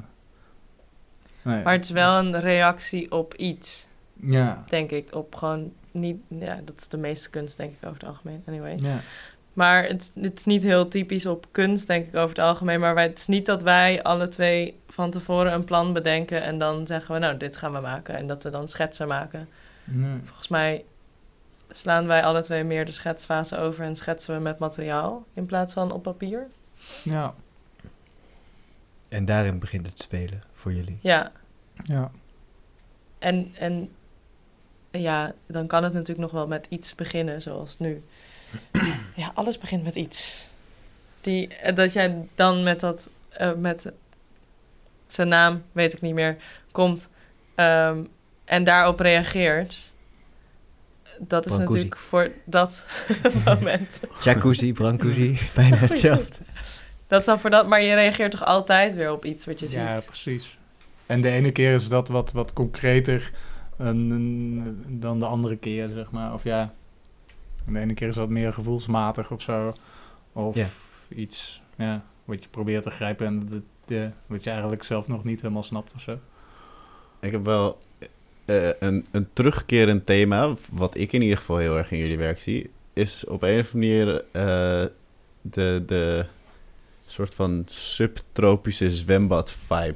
nee, Maar het is wel een reactie op iets, Ja, denk ik. Op gewoon niet... Ja, dat is de meeste kunst, denk ik, over het algemeen. Anyway. ja. Maar het, het is niet heel typisch op kunst, denk ik, over het algemeen. Maar wij, het is niet dat wij alle twee van tevoren een plan bedenken... en dan zeggen we, nou, dit gaan we maken. En dat we dan schetsen maken. Nee. Volgens mij slaan wij alle twee meer de schetsfase over... en schetsen we met materiaal in plaats van op papier. Ja, En daarin begint het spelen voor jullie. Ja, ja. En, en ja, dan kan het natuurlijk nog wel met iets beginnen, zoals nu. ja, alles begint met iets. Die, eh, dat jij dan met dat, eh, met zijn naam, weet ik niet meer, komt ehm, en daarop reageert. Dat is Brancusi. natuurlijk voor dat moment. Jacuzzi, Brancusi, bijna hetzelfde. Dat is dan voor dat, maar je reageert toch altijd weer op iets wat je Ja, ziet. precies. En de ene keer is dat wat, wat concreter en- dan de andere keer, zeg maar. Of ja, de ene keer is dat meer gevoelsmatig of zo. Of Ja. iets ja, wat je probeert te grijpen en dat, ja, wat je eigenlijk zelf nog niet helemaal snapt of zo. Ik heb wel eh, een, een terugkerend thema, wat ik in ieder geval heel erg in jullie werk zie, is op een of andere manier eh, de, de soort van subtropische zwembad-vibe.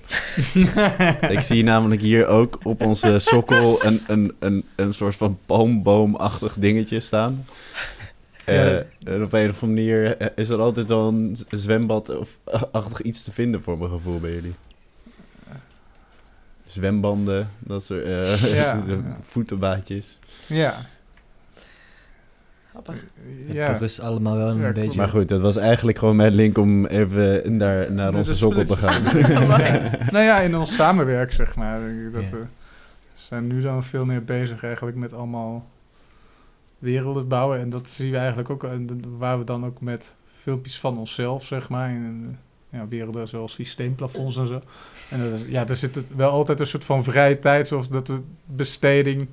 ik zie namelijk hier ook op onze sokkel een, een, een, een soort van palmboomachtig dingetje staan. Eh, Ja. en op een of andere manier is er altijd wel een zwembad of achtig iets te vinden voor mijn gevoel bij jullie. Zwembanden, dat soort Ja, ja. voetenbaadjes. ja, Grappig. Het ja. berust allemaal wel een Ja, beetje... Maar goed, dat was eigenlijk gewoon mijn link om even naar, naar onze dat sokkel te gaan. nou ja, in ons samenwerk, zeg maar. denk ik Dat Ja. we zijn nu dan veel meer bezig eigenlijk met allemaal werelden bouwen. En dat zien we eigenlijk ook, waar we dan ook met filmpjes van onszelf, zeg maar. En, ja, werelden zoals systeemplafonds en zo. En dat is, ja, er zit wel altijd een soort van vrije tijd, zoals dat we besteding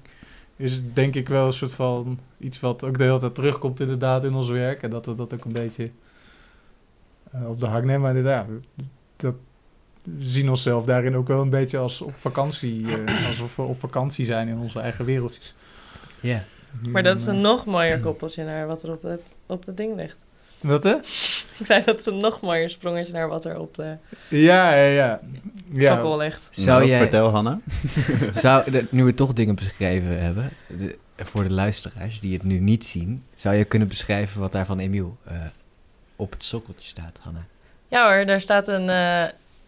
is denk ik wel een soort van iets wat ook de hele tijd terugkomt inderdaad in ons werk. En dat we dat ook een beetje eh, op de hak nemen. Maar dit, ja, dat we zien onszelf daarin ook wel een beetje als op vakantie, eh, alsof we op vakantie zijn in onze eigen wereldjes. Ja. Maar dat is een Eh, nog mooier koppeltje naar wat er op het op het ding ligt. Wat hè? Ik zei dat een nog mooier sprongetje naar wat er op de Ja, ja, ja. ja. sokkel ligt. Zou Nou, jij... Vertel, Hanna. Zou, nu we toch dingen beschreven hebben, de- voor de luisteraars die het nu niet zien, zou je kunnen beschrijven wat daar van Emiel eh, op het sokkeltje staat, Hanna? Ja hoor, daar staat een, eh,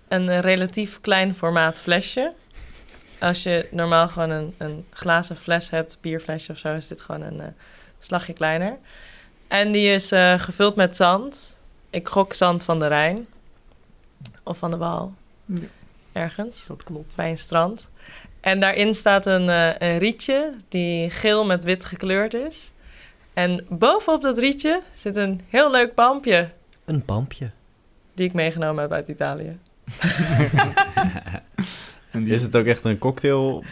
een relatief klein formaat flesje. Als je normaal gewoon een, een glazen fles hebt, bierflesje of zo, is dit gewoon een eh, slagje kleiner. En die is eh, gevuld met zand. Ik gok zand van de Rijn. Of van de Waal. Ja. Ergens. Dat klopt. bij een strand. En daarin staat een, eh, een rietje die geel met wit gekleurd is. En bovenop dat rietje zit een heel leuk pampje Een pampje. die ik meegenomen heb uit Italië. En die- Is het ook echt een cocktail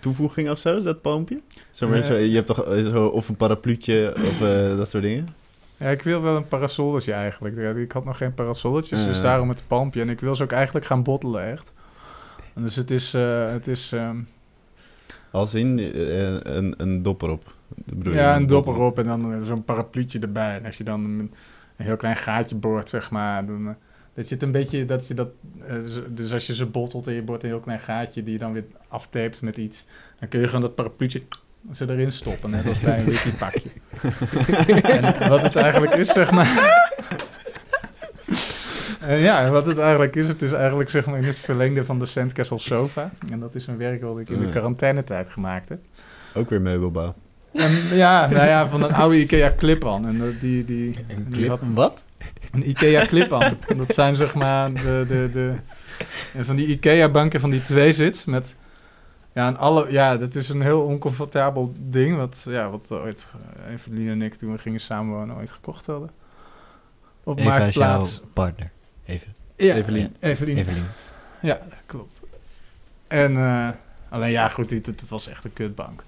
toevoeging of zo, dat palmpje? Zo, maar Eh. zo, je hebt toch eh, zo, of een parapluutje of eh, dat soort dingen? Ja, ik wil wel een parasolletje eigenlijk. Ik had nog geen parasolletjes, dus daarom het palmpje. En ik wil ze ook eigenlijk gaan bottelen, echt. En dus het is... eh, het is ehm, Als in een, een dop erop. Bedoel je, ja, een dop erop en dan zo'n parapluutje erbij. En als je dan een, een heel klein gaatje boort, zeg maar... Dan, dat je het een beetje... Dat je dat, eh, dus als je ze bottelt en je boort een heel klein gaatje... die je dan weer aftapet met iets... dan kun je gewoon dat parapluutje ze erin stoppen. Net als bij een wikipakje. en wat het eigenlijk is, zeg maar... Eh, ja, wat het eigenlijk is, het is eigenlijk zeg maar in het verlengde van de Sandcastle sofa. En dat is een werk wat ik in de Ja. quarantainetijd gemaakt heb. Ook weer meubelbouw. En, ja, nou ja, van een oude Ikea clip-on. En dat- die, die, Een die clip, had wat? Een Ikea clip-on. dat zijn zeg maar de, de, de, en van die Ikea banken van die twee zit met... Ja, en alle, ja, dat is een heel oncomfortabel ding. Wat, ja, wat ooit, eh, Evelien en ik, toen we gingen samenwonen, ooit gekocht hadden. Op Eva is jouw Marktplaats. partner. Even. Ja, Evelien. Evelien. Evelien. Ja, klopt. En eh, alleen ja, goed, het was echt een kutbank.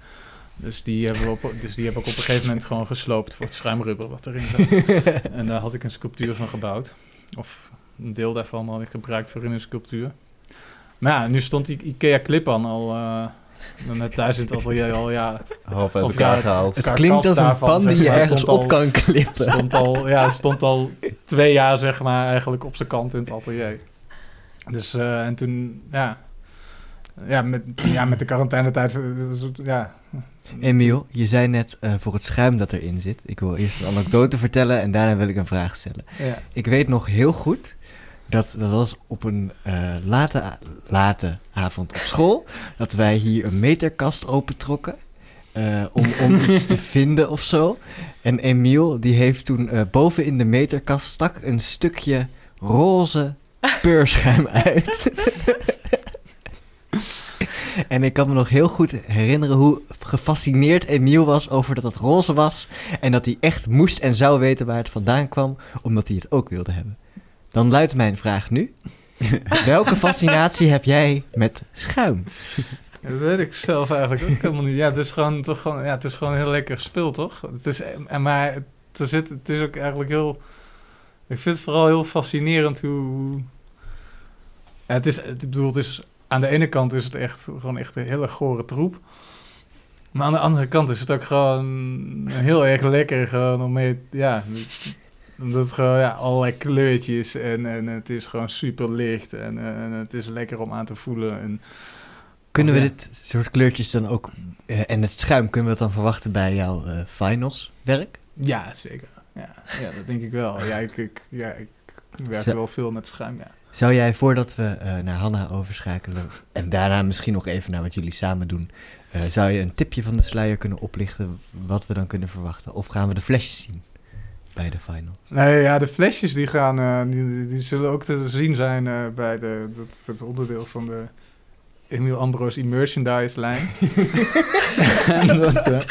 Dus die, hebben we op, dus die heb ik op een gegeven moment gewoon gesloopt voor het schuimrubber wat erin zat. en daar had ik een sculptuur van gebouwd. Of een deel daarvan had ik gebruikt voor in een sculptuur. Maar ja, nu stond die Ikea clip aan al eh, net thuis in het atelier al ja. Half uit elkaar ja, gehaald. het- Het klinkt als een pan die je maar, ergens op al- kan klippen. Stond al, ja, stond al twee jaar zeg maar eigenlijk op zijn kant in het atelier. Dus eh, en toen, ja, ja, met, ja, met de quarantainetijd, eh, ja. Emiel, je zei net eh, voor het schuim dat erin zit. Ik wil eerst een anekdote vertellen en daarna wil ik een vraag stellen. Ja. Ik weet nog heel goed dat dat was op een eh, late, late avond op school. Dat wij hier een meterkast opentrokken. eh, om, om iets te vinden of zo. En Emiel die heeft toen eh, boven in de meterkast stak een stukje roze peurschuim uit. en ik kan me nog heel goed herinneren hoe gefascineerd Emiel was over dat het roze was. En dat hij echt moest en zou weten waar het vandaan kwam, omdat hij het ook wilde hebben. Dan luidt mijn vraag nu. Welke fascinatie heb jij met schuim? Dat weet ik zelf eigenlijk ook helemaal niet. Ja, het is gewoon, toch gewoon, ja, het is gewoon heel lekker spul, toch? Het is, en maar het is, het, het is ook eigenlijk heel... Ik vind het vooral heel fascinerend hoe... hoe- Ja, het is, het, ik bedoel, het is, aan de ene kant is het echt gewoon echt een hele gore troep. Maar aan de andere kant is het ook gewoon heel erg lekker gewoon om mee... Ja, omdat het gewoon ja, allerlei kleurtjes en, en het is gewoon super licht en, en het is lekker om aan te voelen. En, Kunnen we Ja. dit soort kleurtjes dan ook, eh, en het schuim, kunnen we het dan verwachten bij jouw eh finals werk? Ja, zeker. Ja, ja dat denk ik wel. Ja, ik, ik, ja, ik werk Zo. wel veel met schuim, ja. Zou jij, voordat we eh, naar Hanna overschakelen, en daarna misschien nog even naar wat jullie samen doen, eh, zou je een tipje van de sluier kunnen oplichten wat we dan kunnen verwachten? Of gaan we de flesjes zien bij de final? Nee, ja, de flesjes die gaan, eh, die, zullen ook te zien zijn eh, bij de, dat, het onderdeel van de Emil Ambrosi merchandise lijn. dat,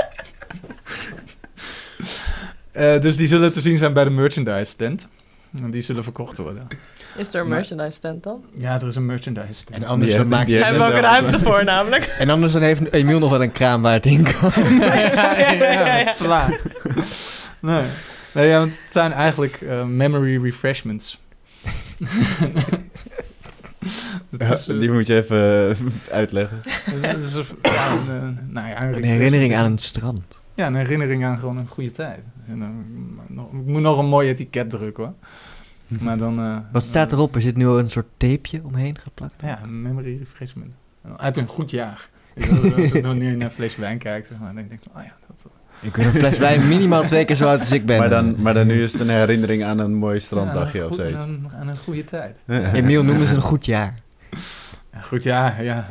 dus die zullen te zien zijn bij de merchandise stand. En die zullen verkocht worden. Is er een Maar- merchandise stand dan? Ja, er is een merchandise stand. En anders, Die dan maak die je, Daar hebben we ook ruimte voor namelijk. en anders dan heeft Emiel nog wel een kraam waar het in kan. ja, ja, ja, ja. Klaar. Nee. nee, ja, want het zijn eigenlijk eh, memory refreshments. Ja, is, eh, die moet je even eh, uitleggen. dat is een, een, nou ja, Een herinnering aan een strand. Ja, een herinnering aan gewoon een goede tijd. En, nog- ik moet nog een mooi etiket drukken hoor. Maar dan... eh, Wat staat erop? Er zit nu een soort tapeje omheen geplakt. Ja, een memory refreshment. Uit een goed jaar. Dus als als ik nog niet naar een fles wijn kijk, zeg maar, dan denk ik, oh ja, dat... Ik ben een fles wijn minimaal twee keer zo oud als ik ben. Maar dan, maar dan nu is het een herinnering aan een mooi stranddagje ja, of zoiets. Aan, aan een goede tijd. Emiel, noem eens een goed jaar. Ja, goed jaar, ja.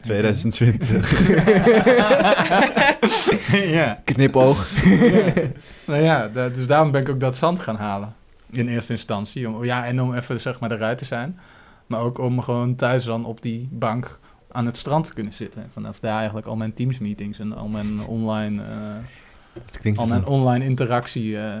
2020. ja. Knipoog. ja. Nou ja, dus daarom ben ik ook dat zand gaan halen. In eerste instantie. Om, ja, en om even zeg maar eruit te zijn. Maar ook om gewoon thuis dan op die bank aan het strand te kunnen zitten. En vanaf daar eigenlijk al mijn Teams meetings en al mijn online, eh, al mijn een, online interactie eh,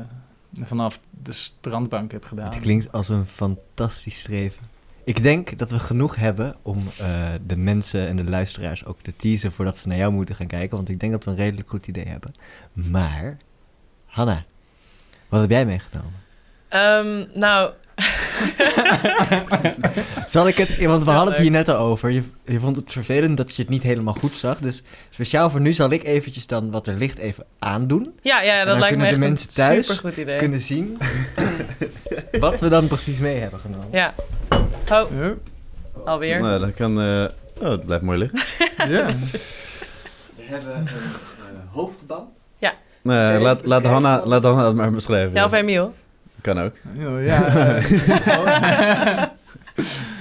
vanaf de strandbank heb gedaan. het klinkt als een fantastisch streven. Ik denk dat we genoeg hebben om eh, de mensen en de luisteraars ook te teasen voordat ze naar jou moeten gaan kijken. Want ik denk dat we een redelijk goed idee hebben. Maar, Hanna, wat heb jij meegenomen? Ehm, nou, Zal ik het, want we Ja, hadden het hier net al over. Je, je vond het vervelend dat je het niet helemaal goed zag. Dus speciaal voor nu zal ik eventjes dan wat er ligt even aandoen. ja, ja dan dat lijkt me kunnen echt de een mensen thuis supergoed idee. Kunnen zien wat we dan precies mee hebben genomen. Ja. Oh, Ja. alweer. Nou, dat kan... eh, oh, het blijft mooi liggen. ja. We hebben een eh, hoofdband. Nee, je laat, laat, Hanna, laat Hanna het maar beschrijven. Ja, of Emiel. Kan ook. Ja, eh,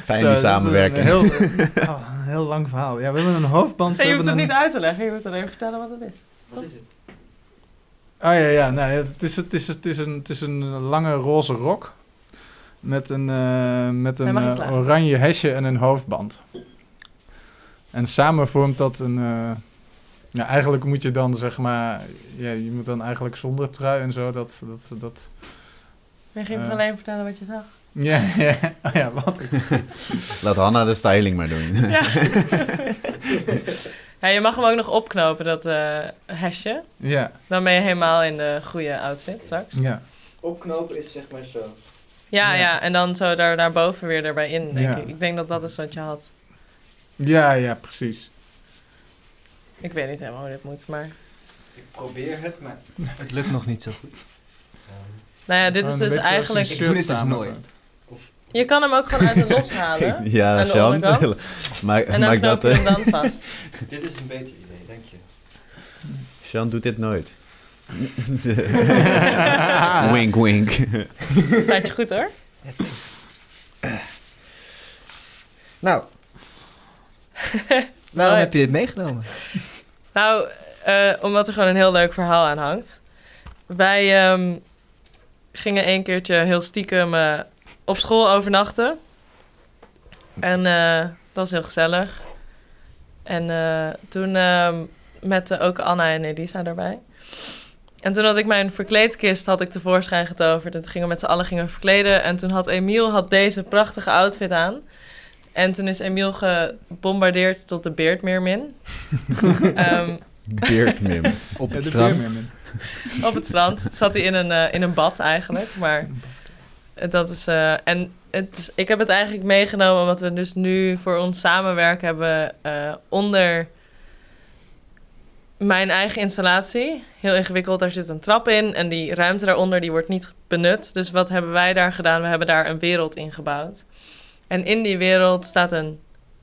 Fijn zo, die samenwerking. Een heel, oh, een heel lang verhaal. Ja, we hebben een hoofdband. we je hoeft het een- niet uit te leggen, je moet alleen vertellen wat het is. Wat is het? Oh ja, ja. Nee, het, is, het, is, het, is een, het is een lange roze rok. Met een, eh, met een eh, oranje hesje en een hoofdband. En samen vormt dat een... eh, ja, eigenlijk moet je dan zeg maar... Ja, je moet dan eigenlijk zonder trui en zo dat... dat, dat Je ging toch alleen vertellen wat je zag? ja, ja, oh ja, wat? Laat Hanna de styling maar doen. Ja. ja, je mag hem ook nog opknopen, dat eh hesje. Ja, Dan ben je helemaal in de goede outfit straks. ja. Opknopen is zeg maar zo. Ja, Ja. ja, en dan zo daar, daarboven weer erbij in, denk Ja. ik. Ik denk dat dat is wat je had. Ja, ja, precies. Ik weet niet helemaal hoe dit moet, maar... Ik probeer het, maar het lukt nog niet zo goed. Nou ja, dit is dus eigenlijk... een Ik doe dit dus nooit. Je kan hem ook gewoon uit de los halen. ja, Aan de Sean. onderkant. Maak, En dan maak knoop dat... je hem dan vast. Dit is een beter idee, dank je. Sean doet dit nooit. wink, wink. Staat je goed hoor. Nou, waarom Mooi. heb je dit meegenomen? Nou, eh, omdat er gewoon een heel leuk verhaal aan hangt. Wij ehm, gingen een keertje heel stiekem eh, op school overnachten. En eh, dat was heel gezellig. En eh, toen ehm, met ook Anna en Elisa daarbij. En toen had ik mijn verkleedkist had ik tevoorschijn getoverd. En toen gingen we met z'n allen gingen verkleden. En toen had Emiel had deze prachtige outfit aan. En toen is Emiel gebombardeerd tot de beerdmeermin. Ehm Beardmim. Op Ja, het de strand. op het strand zat hij in een, eh, in een bad eigenlijk. Maar dat is. eh, en het is, ik heb het eigenlijk meegenomen omdat we dus nu voor ons samenwerken hebben eh, onder mijn eigen installatie. Heel ingewikkeld, daar zit een trap in en die ruimte daaronder die wordt niet benut. Dus wat hebben wij daar gedaan? We hebben daar een wereld in gebouwd. En in die wereld staat een,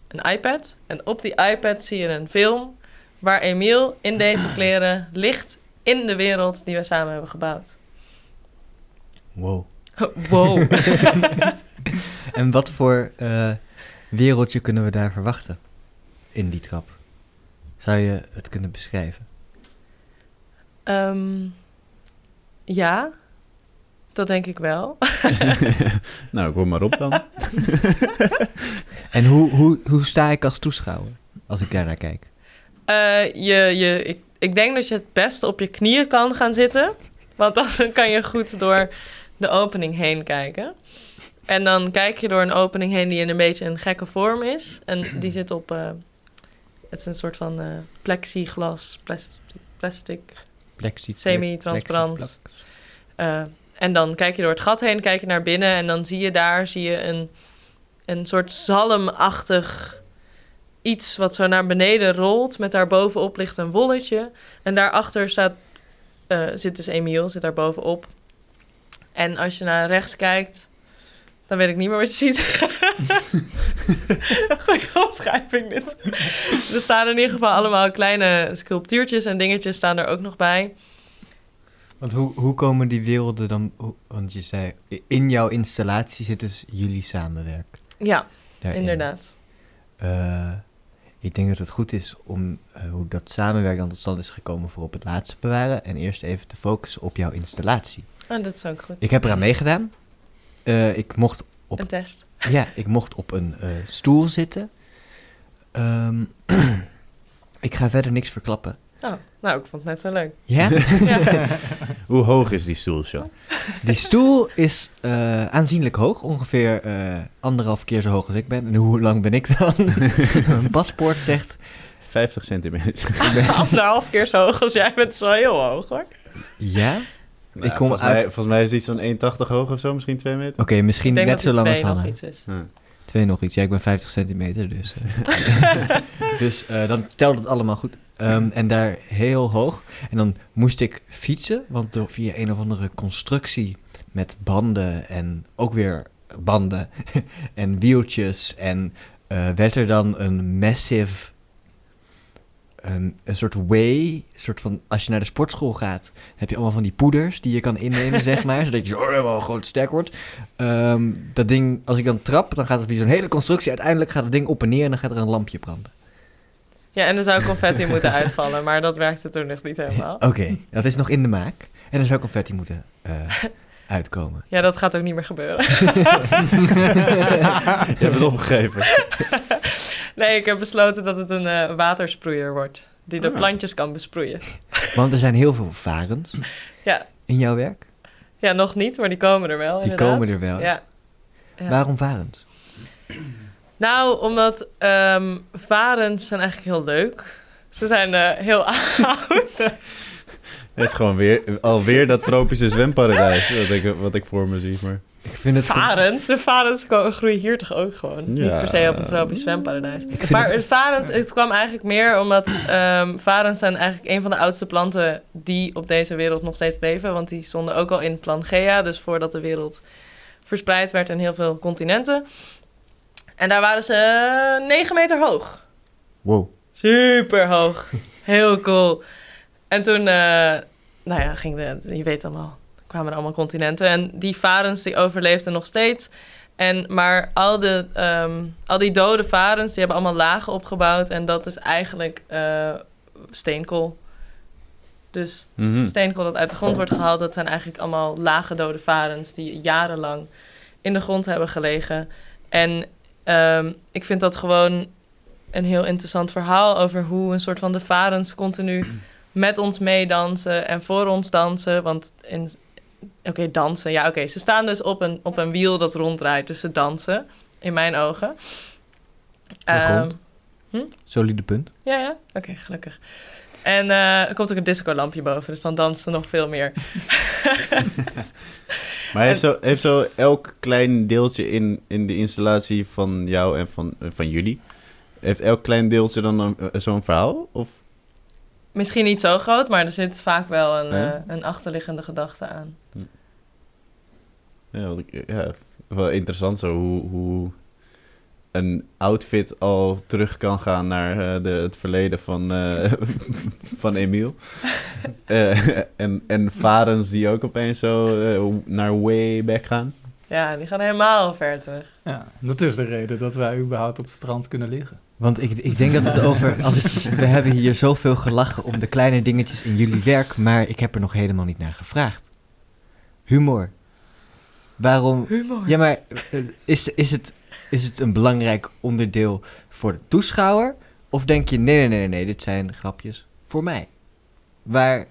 een iPad. En op die iPad zie je een film waar Emiel in deze kleren ligt in de wereld die we samen hebben gebouwd. Wow. Wow. En wat voor eh, wereldje kunnen we daar verwachten in die trap? Zou je het kunnen beschrijven? Ehm, ja, dat denk ik wel. nou, kom maar op dan. En hoe, hoe, hoe sta ik als toeschouwer als ik daar naar kijk? Eh, je, je, ik, ik denk dat je het beste op je knieën kan gaan zitten. Want dan kan je goed door de opening heen kijken. En dan kijk je door een opening heen die in een beetje een gekke vorm is. En die zit op... eh, het is een soort van eh, plexiglas, plas- plastic, Plexi Semi-transparant. Eh, en dan kijk je door het gat heen, kijk je naar binnen en dan zie je daar zie je een, een soort zalmachtig iets wat zo naar beneden rolt. Met daarbovenop ligt een wolletje. En daarachter staat, eh, zit dus Emiel, zit daar bovenop. En als je naar rechts kijkt, dan weet ik niet meer wat je ziet. Goeie omschrijving dit. Er staan in ieder geval allemaal kleine sculptuurtjes en dingetjes staan er ook nog bij. Want hoe, hoe komen die werelden dan... want je zei, in jouw installatie zit dus jullie samenwerken. Ja, daarin. inderdaad. Eh, ik denk dat het goed is om eh, hoe dat samenwerken dan tot stand is gekomen voor op het laatste bewaren. En eerst even te focussen op jouw installatie. Oh, dat is ook goed. Ik heb eraan meegedaan. Eh, ik mocht Op- Een test. Ja, ik mocht op een eh, stoel zitten. Ehm, ik ga verder niks verklappen. Nou, ik vond het net zo leuk. Ja? Ja. Hoe hoog is die stoel, Sean? Die stoel is eh, aanzienlijk hoog, ongeveer eh, anderhalf keer zo hoog als ik ben. En hoe lang ben ik dan? Mijn paspoort zegt... 50 centimeter. Ik Anderhalf keer zo hoog als jij bent, is wel heel hoog hoor. ja? Nou, kom volgens, uit- mij, volgens mij is het iets van 1,80 hoog of zo, misschien 2 meter. Oké, misschien Ik net zo lang als Hanna. iets is. Twee nog iets. Ja, ik ben 50 centimeter, dus... eh, dus eh, dan telt het allemaal goed. Ehm, en daar heel hoog. En dan moest ik fietsen, want door, via een of andere constructie met banden en ook weer banden en wieltjes en eh, werd er dan een massive, een, een soort way, een soort van, als je naar de sportschool gaat, heb je allemaal van die poeders die je kan innemen, zeg maar, zodat je zo helemaal groot sterk wordt. Ehm, dat ding, als ik dan trap, dan gaat het via zo'n hele constructie, uiteindelijk gaat het ding op en neer en dan gaat er een lampje branden. Ja, en er zou confetti moeten uitvallen, maar dat werkte toen nog niet helemaal. Oké, dat is nog in de maak. En er zou confetti moeten eh, uitkomen. Ja, dat gaat ook niet meer gebeuren. Je hebt het opgegeven. Nee, ik heb besloten dat het een eh, watersproeier wordt. Die de Ah. plantjes kan besproeien. Want er zijn heel veel varens Ja. in jouw werk. Ja, nog niet, maar die komen er wel Die inderdaad. komen er wel. Ja. Ja. Waarom varens? Nou, omdat ehm varens zijn eigenlijk heel leuk. Ze zijn eh, heel oud. Het is gewoon weer, alweer dat tropische zwemparadijs wat ik, wat ik voor me zie. Maar... Ik vind het... Varens? De varens groeien hier toch ook gewoon? Niet Ja. per se op een tropisch zwemparadijs. Maar het- het varens, het kwam eigenlijk meer omdat ehm varens zijn eigenlijk een van de oudste planten die op deze wereld nog steeds leven. Want die stonden ook al in Plangea, dus voordat de wereld verspreid werd in heel veel continenten. En daar waren ze eh, 9 meter hoog. Wow. Super hoog. Heel cool. En toen, eh, nou ja, ging de, je weet allemaal, kwamen er allemaal continenten. En die varens die overleefden nog steeds. En, maar al, de, ehm, al die dode varens, die hebben allemaal lagen opgebouwd. En dat is eigenlijk eh, steenkool. Dus Mhm. steenkool dat uit de grond wordt gehaald, dat zijn eigenlijk allemaal lage dode varens die jarenlang in de grond hebben gelegen. En ehm, ik vind dat gewoon een heel interessant verhaal over hoe een soort van de varens continu met ons meedansen en voor ons dansen. Want in, oké, dansen, ja, oké, ze staan dus op een, op een wiel dat ronddraait, dus ze dansen, in mijn ogen. Ehm, grond? Solide punt. ja, ja. Oké, gelukkig. En eh, er komt ook een discolampje boven, dus dan dansen ze nog veel meer. Maar heeft zo, heeft zo elk klein deeltje in, in de installatie van jou en van, van jullie... Heeft elk klein deeltje dan een- eh, zo'n verhaal? Of Misschien niet zo groot, maar er zit vaak wel een, Nee? eh, een achterliggende gedachte aan. Ja, wat ik, ja, wel interessant zo hoe, hoe een outfit al terug kan gaan naar eh, de, het verleden van, eh, van Emiel. Eh, en, en varens die ook opeens zo eh, naar way back gaan. Ja, die gaan helemaal ver terug. Ja, dat is de reden dat wij überhaupt op het strand kunnen liggen. Want ik, ik denk dat het over... Als ik, we hebben hier zoveel gelachen om de kleine dingetjes in jullie werk, maar ik heb er nog helemaal niet naar gevraagd. Humor. Waarom... Humor. Ja, maar eh, is, is, het, is het een belangrijk onderdeel voor de toeschouwer? Of denk je, nee, nee, nee, nee, dit zijn grapjes voor mij? Waar,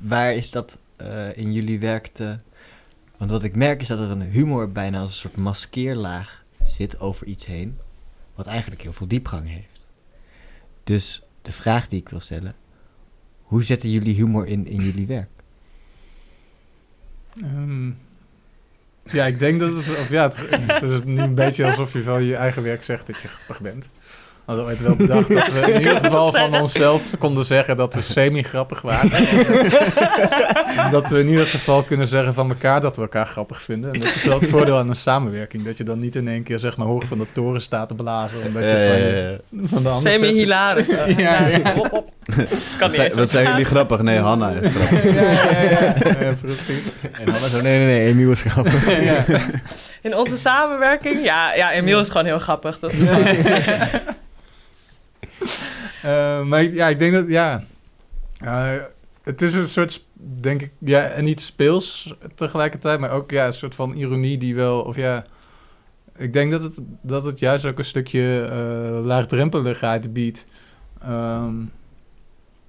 waar is dat eh, in jullie werk te... Want wat ik merk is dat er een humor bijna als een soort maskeerlaag zit over iets heen. Wat eigenlijk heel veel diepgang heeft. Dus de vraag die ik wil stellen. Hoe zetten jullie humor in in jullie werk? Ehm, ja, ik denk dat het... Ja, het, het is nu een beetje alsof je van je eigen werk zegt dat je grappig bent. We hadden ooit wel bedacht dat we in ieder geval van onszelf konden zeggen dat we semi-grappig waren. dat we in ieder geval kunnen zeggen van elkaar dat we elkaar grappig vinden. En dat is wel het voordeel aan een samenwerking. Dat je dan niet in één keer zeg maar hoog van de toren staat te blazen. Omdat je Ja, van, van de ander Semi-hilarisch. Ja, ja. Kan Wat, niet zijn, eens wat zijn jullie grappig? Nee, Hanna is grappig. Ja, ja, ja. En dan zo, nee, nee, nee, Emiel is grappig. Ja. In onze samenwerking? Ja, ja Emiel is gewoon heel grappig. Dat is Eh, maar ja, ik denk dat, ja. Eh, het is een soort, denk ik, ja, en niet speels tegelijkertijd, maar ook ja, een soort van ironie die wel, of ja. Ik denk dat het, dat het juist ook een stukje eh, laagdrempeligheid biedt. Ehm,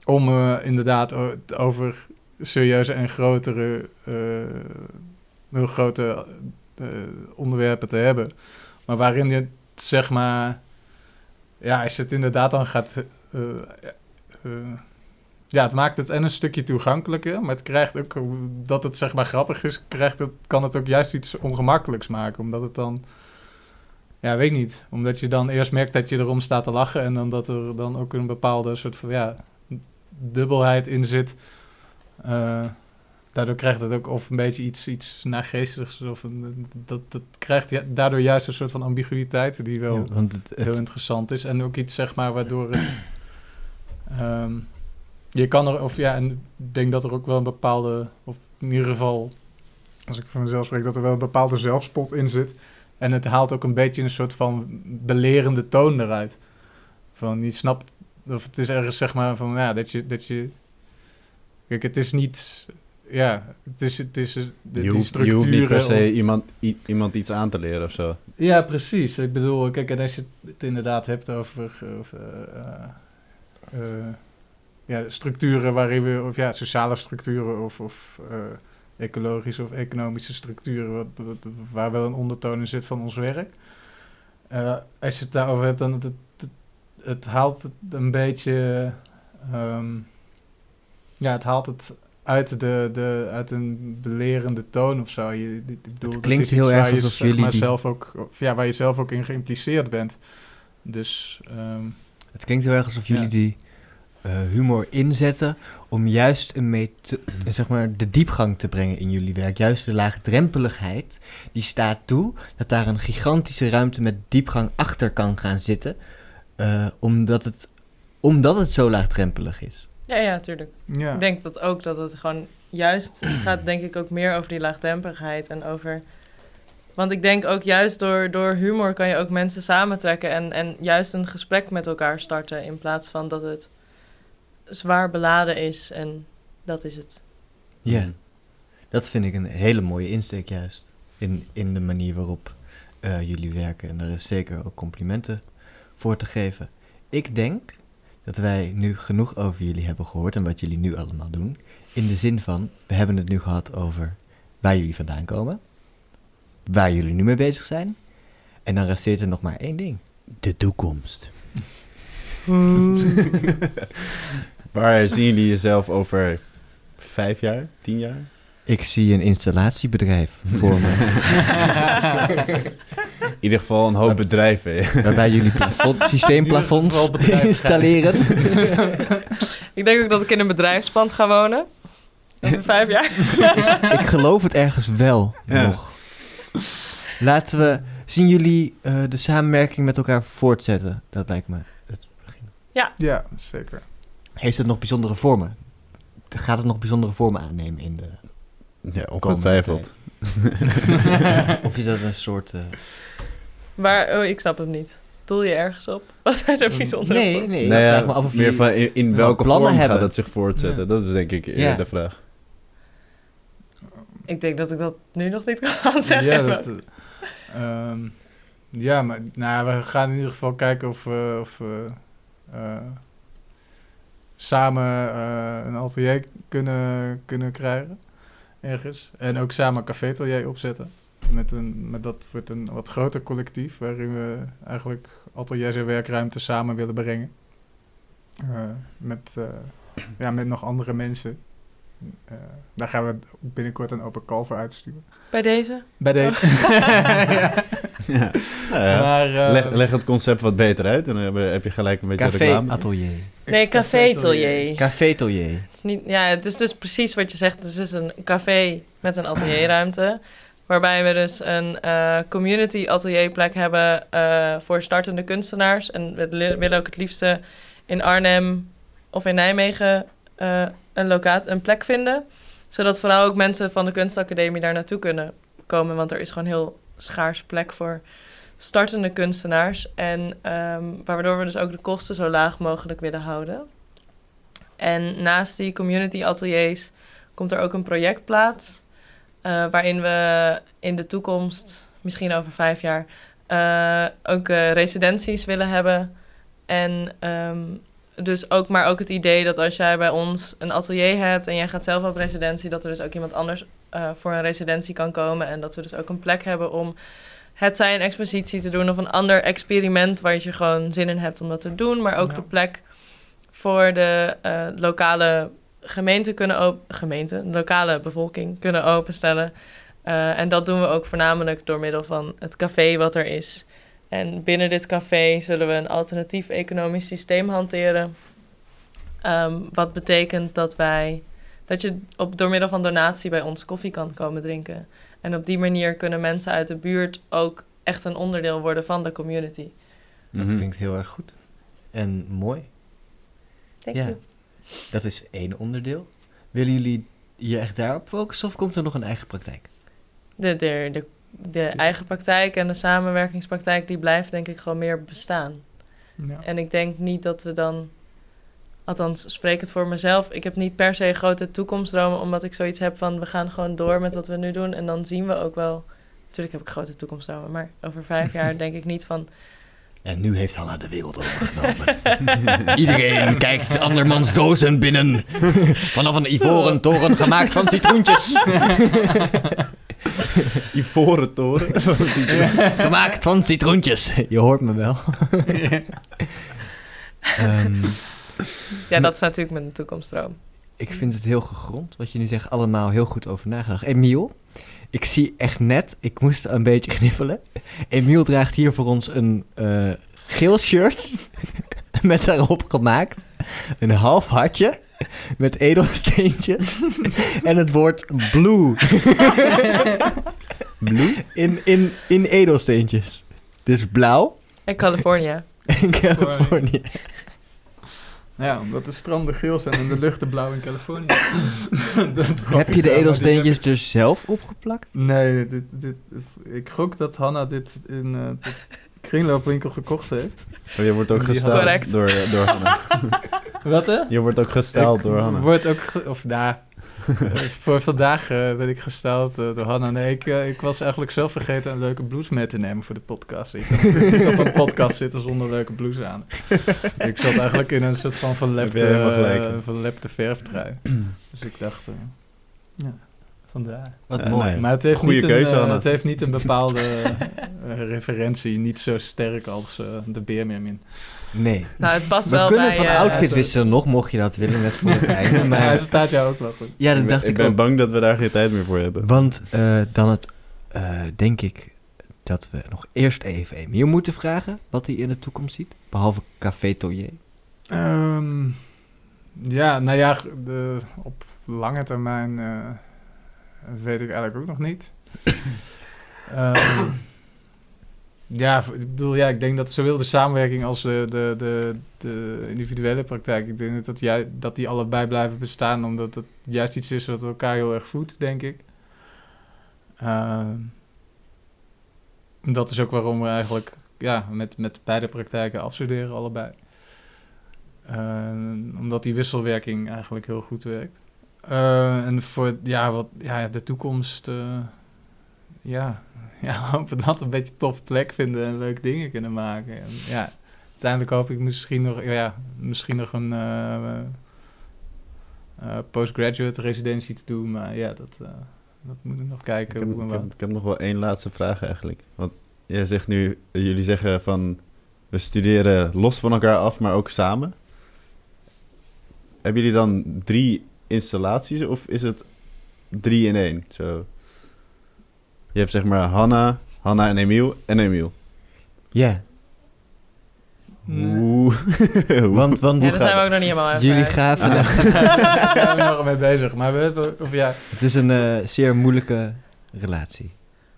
om inderdaad over serieuze en grotere, heel grote onderwerpen te hebben. Maar waarin je zeg maar, ja, als het inderdaad dan gaat, eh, eh, ja, het maakt het en een stukje toegankelijker, maar het krijgt ook, dat het zeg maar grappig is, krijgt het, kan het ook juist iets ongemakkelijks maken, omdat het dan, ja, weet niet, omdat je dan eerst merkt dat je erom staat te lachen en dan dat er dan ook een bepaalde soort van, ja, dubbelheid in zit. Eh, daardoor krijgt het ook of een beetje iets, iets naargeestigs. Of een, dat, dat krijgt ja, daardoor juist een soort van ambiguïteit die wel Ja, want het, het- heel interessant is. En ook iets, zeg maar, waardoor het... ehm, je kan er, of ja, en ik denk dat er ook wel een bepaalde, of in ieder geval, als ik van mezelf spreek, dat er wel een bepaalde zelfspot in zit. En het haalt ook een beetje een soort van belerende toon eruit. Van, je snapt, of het is ergens, zeg maar, van, ja, dat je, dat je... Kijk, het is niet... Ja, het is, het is de, Je die je hoeft niet per se of- iemand, iemand iets aan te leren of zo. ja, precies. Ik bedoel, kijk, en als je het inderdaad hebt over, over eh, eh, ja, structuren waarin we, of ja, sociale structuren of, of eh, ecologische of economische structuren, wat, wat- waar wel een ondertoon in zit van ons werk. Eh, als je het daarover hebt, dan het, het, het, het haalt het een beetje, ehm, ja, het haalt het uit, de, de, uit een belerende toon of zo. Je, ik bedoel, dat klinkt is heel erg je, alsof zeg jullie maar, die- zelf ook, ja, waar je zelf ook in geïmpliceerd bent. Dus ehm, Het klinkt heel erg alsof jullie Ja. die eh, humor inzetten om juist een met, zeg maar, de diepgang te brengen in jullie werk. Juist de laagdrempeligheid, die staat toe dat daar een gigantische ruimte met diepgang achter kan gaan zitten. eh, omdat, het, omdat het zo laagdrempelig is. Ja, ja, tuurlijk. ja. Ik denk dat ook dat het gewoon juist... Het gaat denk ik ook meer over die laagdrempeligheid en over... Want ik denk ook juist door, door humor kan je ook mensen samentrekken... En, en juist een gesprek met elkaar starten... in plaats van dat het zwaar beladen is en dat is het. Ja, dat vind ik een hele mooie insteek juist. In, in de manier waarop eh, jullie werken. En daar is zeker ook complimenten voor te geven. Ik denk dat wij nu genoeg over jullie hebben gehoord en wat jullie nu allemaal doen. In de zin van, we hebben het nu gehad over waar jullie vandaan komen. Waar jullie nu mee bezig zijn. En dan resteert er nog maar één ding. De toekomst. Waar zien jullie jezelf over vijf jaar, tien jaar? Ik zie een installatiebedrijf voor me. In ieder geval een hoop bedrijven. waarbij jullie plafond, systeemplafonds installeren. Ik denk ook dat ik in een bedrijfspand ga wonen. Over vijf jaar. Ik geloof het ergens wel Ja. nog. Laten we... Zien jullie eh, de samenwerking met elkaar voortzetten? Dat lijkt me het begin. ja, zeker. Heeft het nog bijzondere vormen? Gaat het nog bijzondere vormen aannemen in de... Ja, ongetwijfeld. of is dat een soort... eh, Maar oh, ik snap het niet. Doel je ergens op? Wat zijn er bijzondere Nee, voor? nee. Nou ja, vraag me af of meer van in, in wel welke plannen vorm hebben. gaat dat zich voortzetten? Ja. Dat is denk ik eerder Ja. de vraag. Ik denk dat ik dat nu nog niet kan zeggen. Ja, maar- dat, eh, ehm, ja, maar nou, we gaan in ieder geval kijken of we, of eh, samen eh, een atelier kunnen, kunnen krijgen. Ergens. En ook samen een café-atelier opzetten. Met, een, met dat wordt een wat groter collectief. Waarin we eigenlijk ateliers en werkruimte samen willen brengen. Eh, met, eh, ja, met nog andere mensen. Eh, daar gaan we binnenkort een open call voor uitsturen. Bij deze? Bij deze. ja. Ja. Nou ja. Maar, eh, leg, leg het concept wat beter uit en dan heb je, heb je gelijk een beetje reclame. Café-atelier. Nee, café-atelier. Café-atelier. Het is niet, ja, het is dus precies wat je zegt. Het is dus een café met een atelierruimte. Waarbij we dus een eh, community atelierplek hebben eh, voor startende kunstenaars. En we willen ook het liefste in Arnhem of in Nijmegen eh, een, locaat, een plek vinden. Zodat vooral ook mensen van de kunstacademie daar naartoe kunnen komen. Want er is gewoon heel schaars plek voor startende kunstenaars. En ehm, waardoor we dus ook de kosten zo laag mogelijk willen houden. En naast die community ateliers komt er ook een projectplaats. eh, waarin we in de toekomst, misschien over vijf jaar, eh, ook eh, residenties willen hebben. En ehm, dus ook, maar ook het idee dat als jij bij ons een atelier hebt en jij gaat zelf op residentie, dat er dus ook iemand anders eh, voor een residentie kan komen. En dat we dus ook een plek hebben om het zij een expositie te doen of een ander experiment waar je gewoon zin in hebt om dat te doen. Maar ook Ja. de plek voor de eh, lokale gemeente kunnen op gemeente, de lokale bevolking kunnen openstellen. Eh, en dat doen we ook voornamelijk door middel van het café wat er is. En binnen dit café zullen we een alternatief economisch systeem hanteren. Ehm, wat betekent dat wij dat je op, door middel van donatie bij ons koffie kan komen drinken. En op die manier kunnen mensen uit de buurt ook echt een onderdeel worden van de community. Dat Mhm. klinkt heel erg goed. En mooi. Thank Ja. you. Dat is één onderdeel. Willen jullie je echt daarop focussen of komt er nog een eigen praktijk? De, de, de, de eigen praktijk en de samenwerkingspraktijk, die blijft denk ik gewoon meer bestaan. Ja. En ik denk niet dat we dan, althans spreek het voor mezelf, ik heb niet per se grote toekomstdromen, omdat ik zoiets heb van we gaan gewoon door met wat we nu doen en dan zien we ook wel. Natuurlijk heb ik grote toekomstdromen, maar over vijf jaar denk ik niet van. En nu heeft Hanna de wereld overgenomen. Iedereen kijkt andermans dozen binnen. Vanaf een ivoren toren gemaakt van citroentjes. Ivoren toren. gemaakt van citroentjes. Je hoort me wel. Ehm, Ja, dat is natuurlijk mijn toekomstdroom. ik vind het heel gegrond wat je nu zegt. Allemaal heel goed over nagedacht. Emiel, ik zie echt net, ik moest een beetje kniffelen. Emiel draagt hier voor ons een eh, geel shirt. met daarop gemaakt een half hartje. Met edelsteentjes. en het woord blue. blue? In, in, in edelsteentjes. Dus blauw En California. in Californië. Ja, omdat de stranden geel zijn en de luchten blauw in Californië. Dat Heb je de edelsteentjes dus zelf opgeplakt? Nee, dit, dit, ik gok dat Hanna dit in eh kringloopwinkel gekocht heeft. Oh, je wordt ook gesteld door, door Hanna. Wat hè? Je wordt ook gesteld Ik door Hanna. Wordt ook, ge- of nou, eh, voor vandaag eh, ben ik gesteld eh, door Hanna. Nee, ik, eh, ik was eigenlijk zelf vergeten een leuke blouse mee te nemen voor de podcast. Ik kan op een podcast zitten zonder leuke blouse aan. ik zat eigenlijk in een soort van verlepte, eh, verlepte verftrui. dus ik dacht, ja, vandaar. Wat Ja, mooi. nee. Maar het heeft, Goeie niet keuze, een, eh, het heeft niet een bepaalde eh, referentie. Niet zo sterk als eh, de beermermin. Nee. Nou, het past We wel kunnen bij... van eh, outfit wisselen nog, mocht je dat willen, net voor het einde. Maar hij staat jou ook wel goed. ja, dat ik ben, dacht ik ik ben ook. bang dat we daar geen tijd meer voor hebben. Want eh, dan het, eh, denk ik dat we nog eerst even Emiel moeten vragen wat hij in de toekomst ziet. Behalve Café Toyer. Ehm, ja, nou ja, de, op lange termijn eh, weet ik eigenlijk ook nog niet. Ehm, ja, ik bedoel, ja, ik denk dat zowel de samenwerking als de, de, de, de individuele praktijk, ik denk dat, jij, dat die allebei blijven bestaan, omdat het juist iets is wat elkaar heel erg voedt, denk ik. Ehm, dat is ook waarom we eigenlijk ja, met, met beide praktijken afstuderen, allebei. Eh, omdat die wisselwerking eigenlijk heel goed werkt. Eh, en voor ja, wat, ja, de toekomst, eh, ja, ja, hopen dat we een beetje tof plek vinden en leuke dingen kunnen maken. En, ja, uiteindelijk hoop ik misschien nog, ja, misschien nog een eh, postgraduate residentie te doen, maar ja, dat, dat moet ik nog Ik kijken heb, hoe en ik, heb, ik heb nog wel één laatste vraag eigenlijk. Want jij zegt nu, jullie zeggen van we studeren los van elkaar af, maar ook samen. Hebben jullie dan drie installaties of is het drie in één? Zo. Je hebt zeg maar Hanna, Hanna en Emiel en Emiel. Ja, Nee. Hoe? want, want Ja, daar zijn we ook nog niet helemaal uit. jullie gaven... Daar zijn we nog mee bezig, maar we weten, of ja, Het is een eh, zeer moeilijke relatie.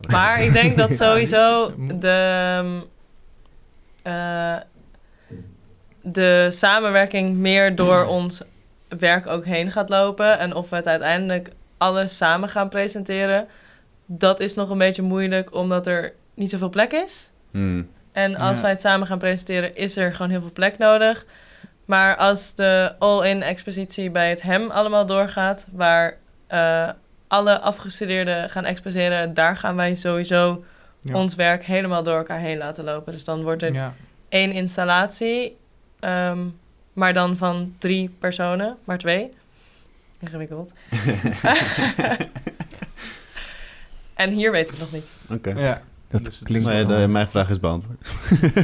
Maar ik denk dat sowieso de, ehm, eh, de samenwerking meer door ons werk ook heen gaat lopen. En of we het uiteindelijk alles samen gaan presenteren, dat is nog een beetje moeilijk omdat er niet zoveel plek is. Hmm. En als Ja. wij het samen gaan presenteren, is er gewoon heel veel plek nodig. Maar als de all-in expositie bij het HEM allemaal doorgaat, waar eh, alle afgestudeerden gaan exposeren, daar gaan wij sowieso ja. ons werk helemaal door elkaar heen laten lopen. Dus dan wordt het ja. één installatie. ehm, maar dan van drie personen, maar twee. Ingewikkeld. en hier weet ik nog niet. Oké. Ja. Dat Dus klinkt Maar de- mijn vraag is beantwoord.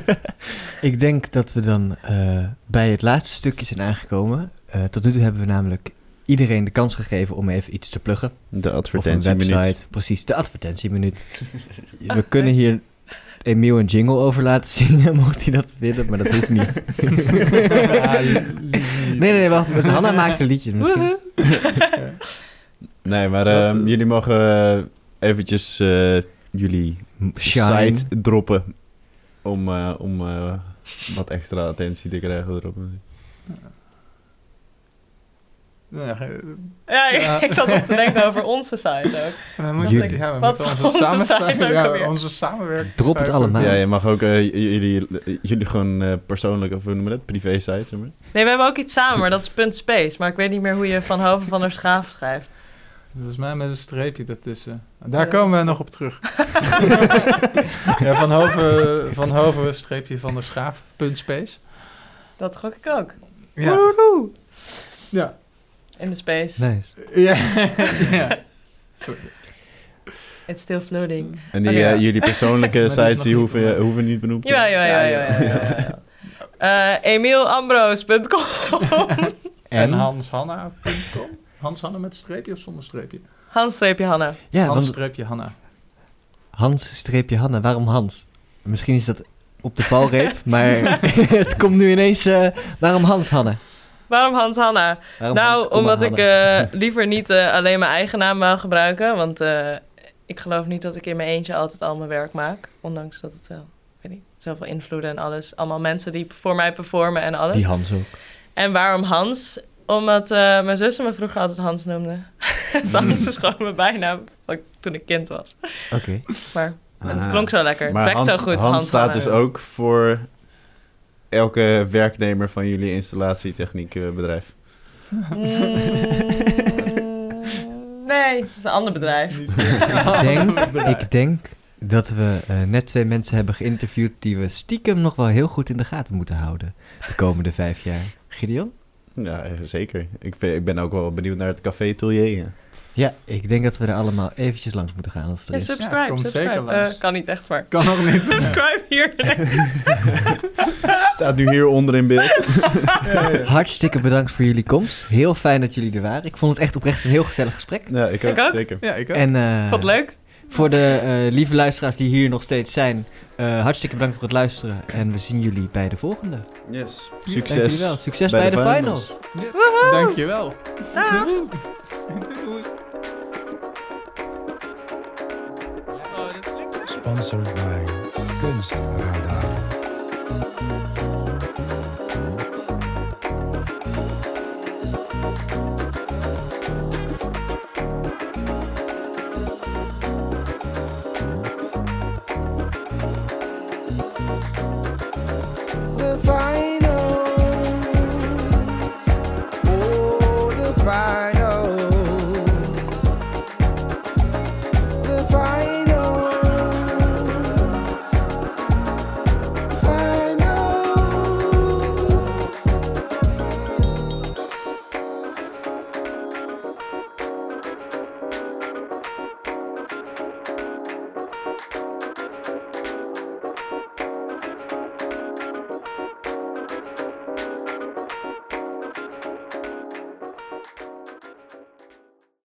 Ik denk dat we dan eh, bij het laatste stukje zijn aangekomen. Eh, tot nu toe hebben we namelijk iedereen de kans gegeven om even iets te pluggen. De advertentieminuut. Precies, de advertentieminuut. we kunnen hier Emiel een jingle over laten zingen, mocht hij dat willen, maar dat hoeft niet. nee, nee, nee, wacht. Hanna maakt een liedje misschien. Woehoe. Nee, maar ehm, eh, jullie mogen eh, eventjes eh, jullie Shine. site droppen. Om, eh, om eh, wat extra attentie te krijgen erop. Ja, eh, Ja, ik, zat nog te denken over onze site ook. we moeten, Jullie. ja, we Wat moeten is onze, onze samenwerking- site ook ja, alweer? onze samenwerking. Drop het allemaal. Ja, je mag ook eh, jullie, jullie gewoon eh, persoonlijk, of hoe noemen we dat? Privé site, zeg maar. Nee, we hebben ook iets samen, maar dat is punt space. Maar ik weet niet meer hoe je Van Hoven van der Schaaf schrijft. Volgens mij met een streepje ertussen. Daar Ja. komen we nog op terug. ja, van Hoven, van Hoven streepje van de schaaf, punt space. Dat gok ik ook. Ja. Woehoe. Ja. In de space. Nice. Ja. ja. It's still floating. En die, eh, jullie persoonlijke sites die niet hoeven, vermeld. hoeven niet benoemd te Ja, worden. ja, ja, ja. ja. Eh, EmielAmbroos.com En hanshanna.com. Hans Hanna met streepje of zonder streepje? Hans-Hanna. Ja, Hans want streepje Hanna. Hans-Hanna, waarom Hans? Misschien is dat op de valreep, maar het komt nu ineens... eh, waarom Hans-Hanna? Waarom Hans-Hanna? Waarom Nou, Hans, omdat ik Hanna? eh, liever niet eh, alleen mijn eigen naam wou gebruiken. Want eh, ik geloof niet dat ik in mijn eentje altijd al mijn werk maak. Ondanks dat het wel, ik weet niet, zoveel invloeden en alles. Allemaal mensen die voor mij performen en alles. Die Hans ook. En waarom Hans? Omdat eh, mijn zussen me vroeger altijd Hans noemde. Dus Hans is gewoon mijn bijnaam toen ik kind was. Oké. Maar het Ah. klonk zo lekker. Het Maar werkt Hans, zo goed. Hans staat Hanna. dus ook voor elke werknemer van jullie installatietechniekbedrijf. Mm, nee, dat is een ander bedrijf. Ik denk, ik denk dat we eh, net twee mensen hebben geïnterviewd die we stiekem nog wel heel goed in de gaten moeten houden de komende vijf jaar. Gideon? Ja, eh, zeker. Ik, ik ben ook wel benieuwd naar het Café Atelier. Ja. Ja, ik denk dat we er allemaal eventjes langs moeten gaan als het er Ja, is. subscribe, zeker subscribe. langs. Eh, kan niet echt, maar Kan nog niet. subscribe hier. Staat nu hier onder in beeld. Hartstikke bedankt voor jullie komst. Heel fijn dat jullie er waren. Ik vond het echt oprecht een heel gezellig gesprek. Ja, ik ook, Ik ook. zeker. Ja, ik ook. En eh, Vond het leuk? Voor de eh, lieve luisteraars die hier nog steeds zijn, eh, hartstikke bedankt voor het luisteren. En we zien jullie bij de volgende. Yes. Dank jullie Succes. wel. Succes bij, de, finals. Dankjewel. Doei. Oh, dit klinkt Sponsored by Kunstradar.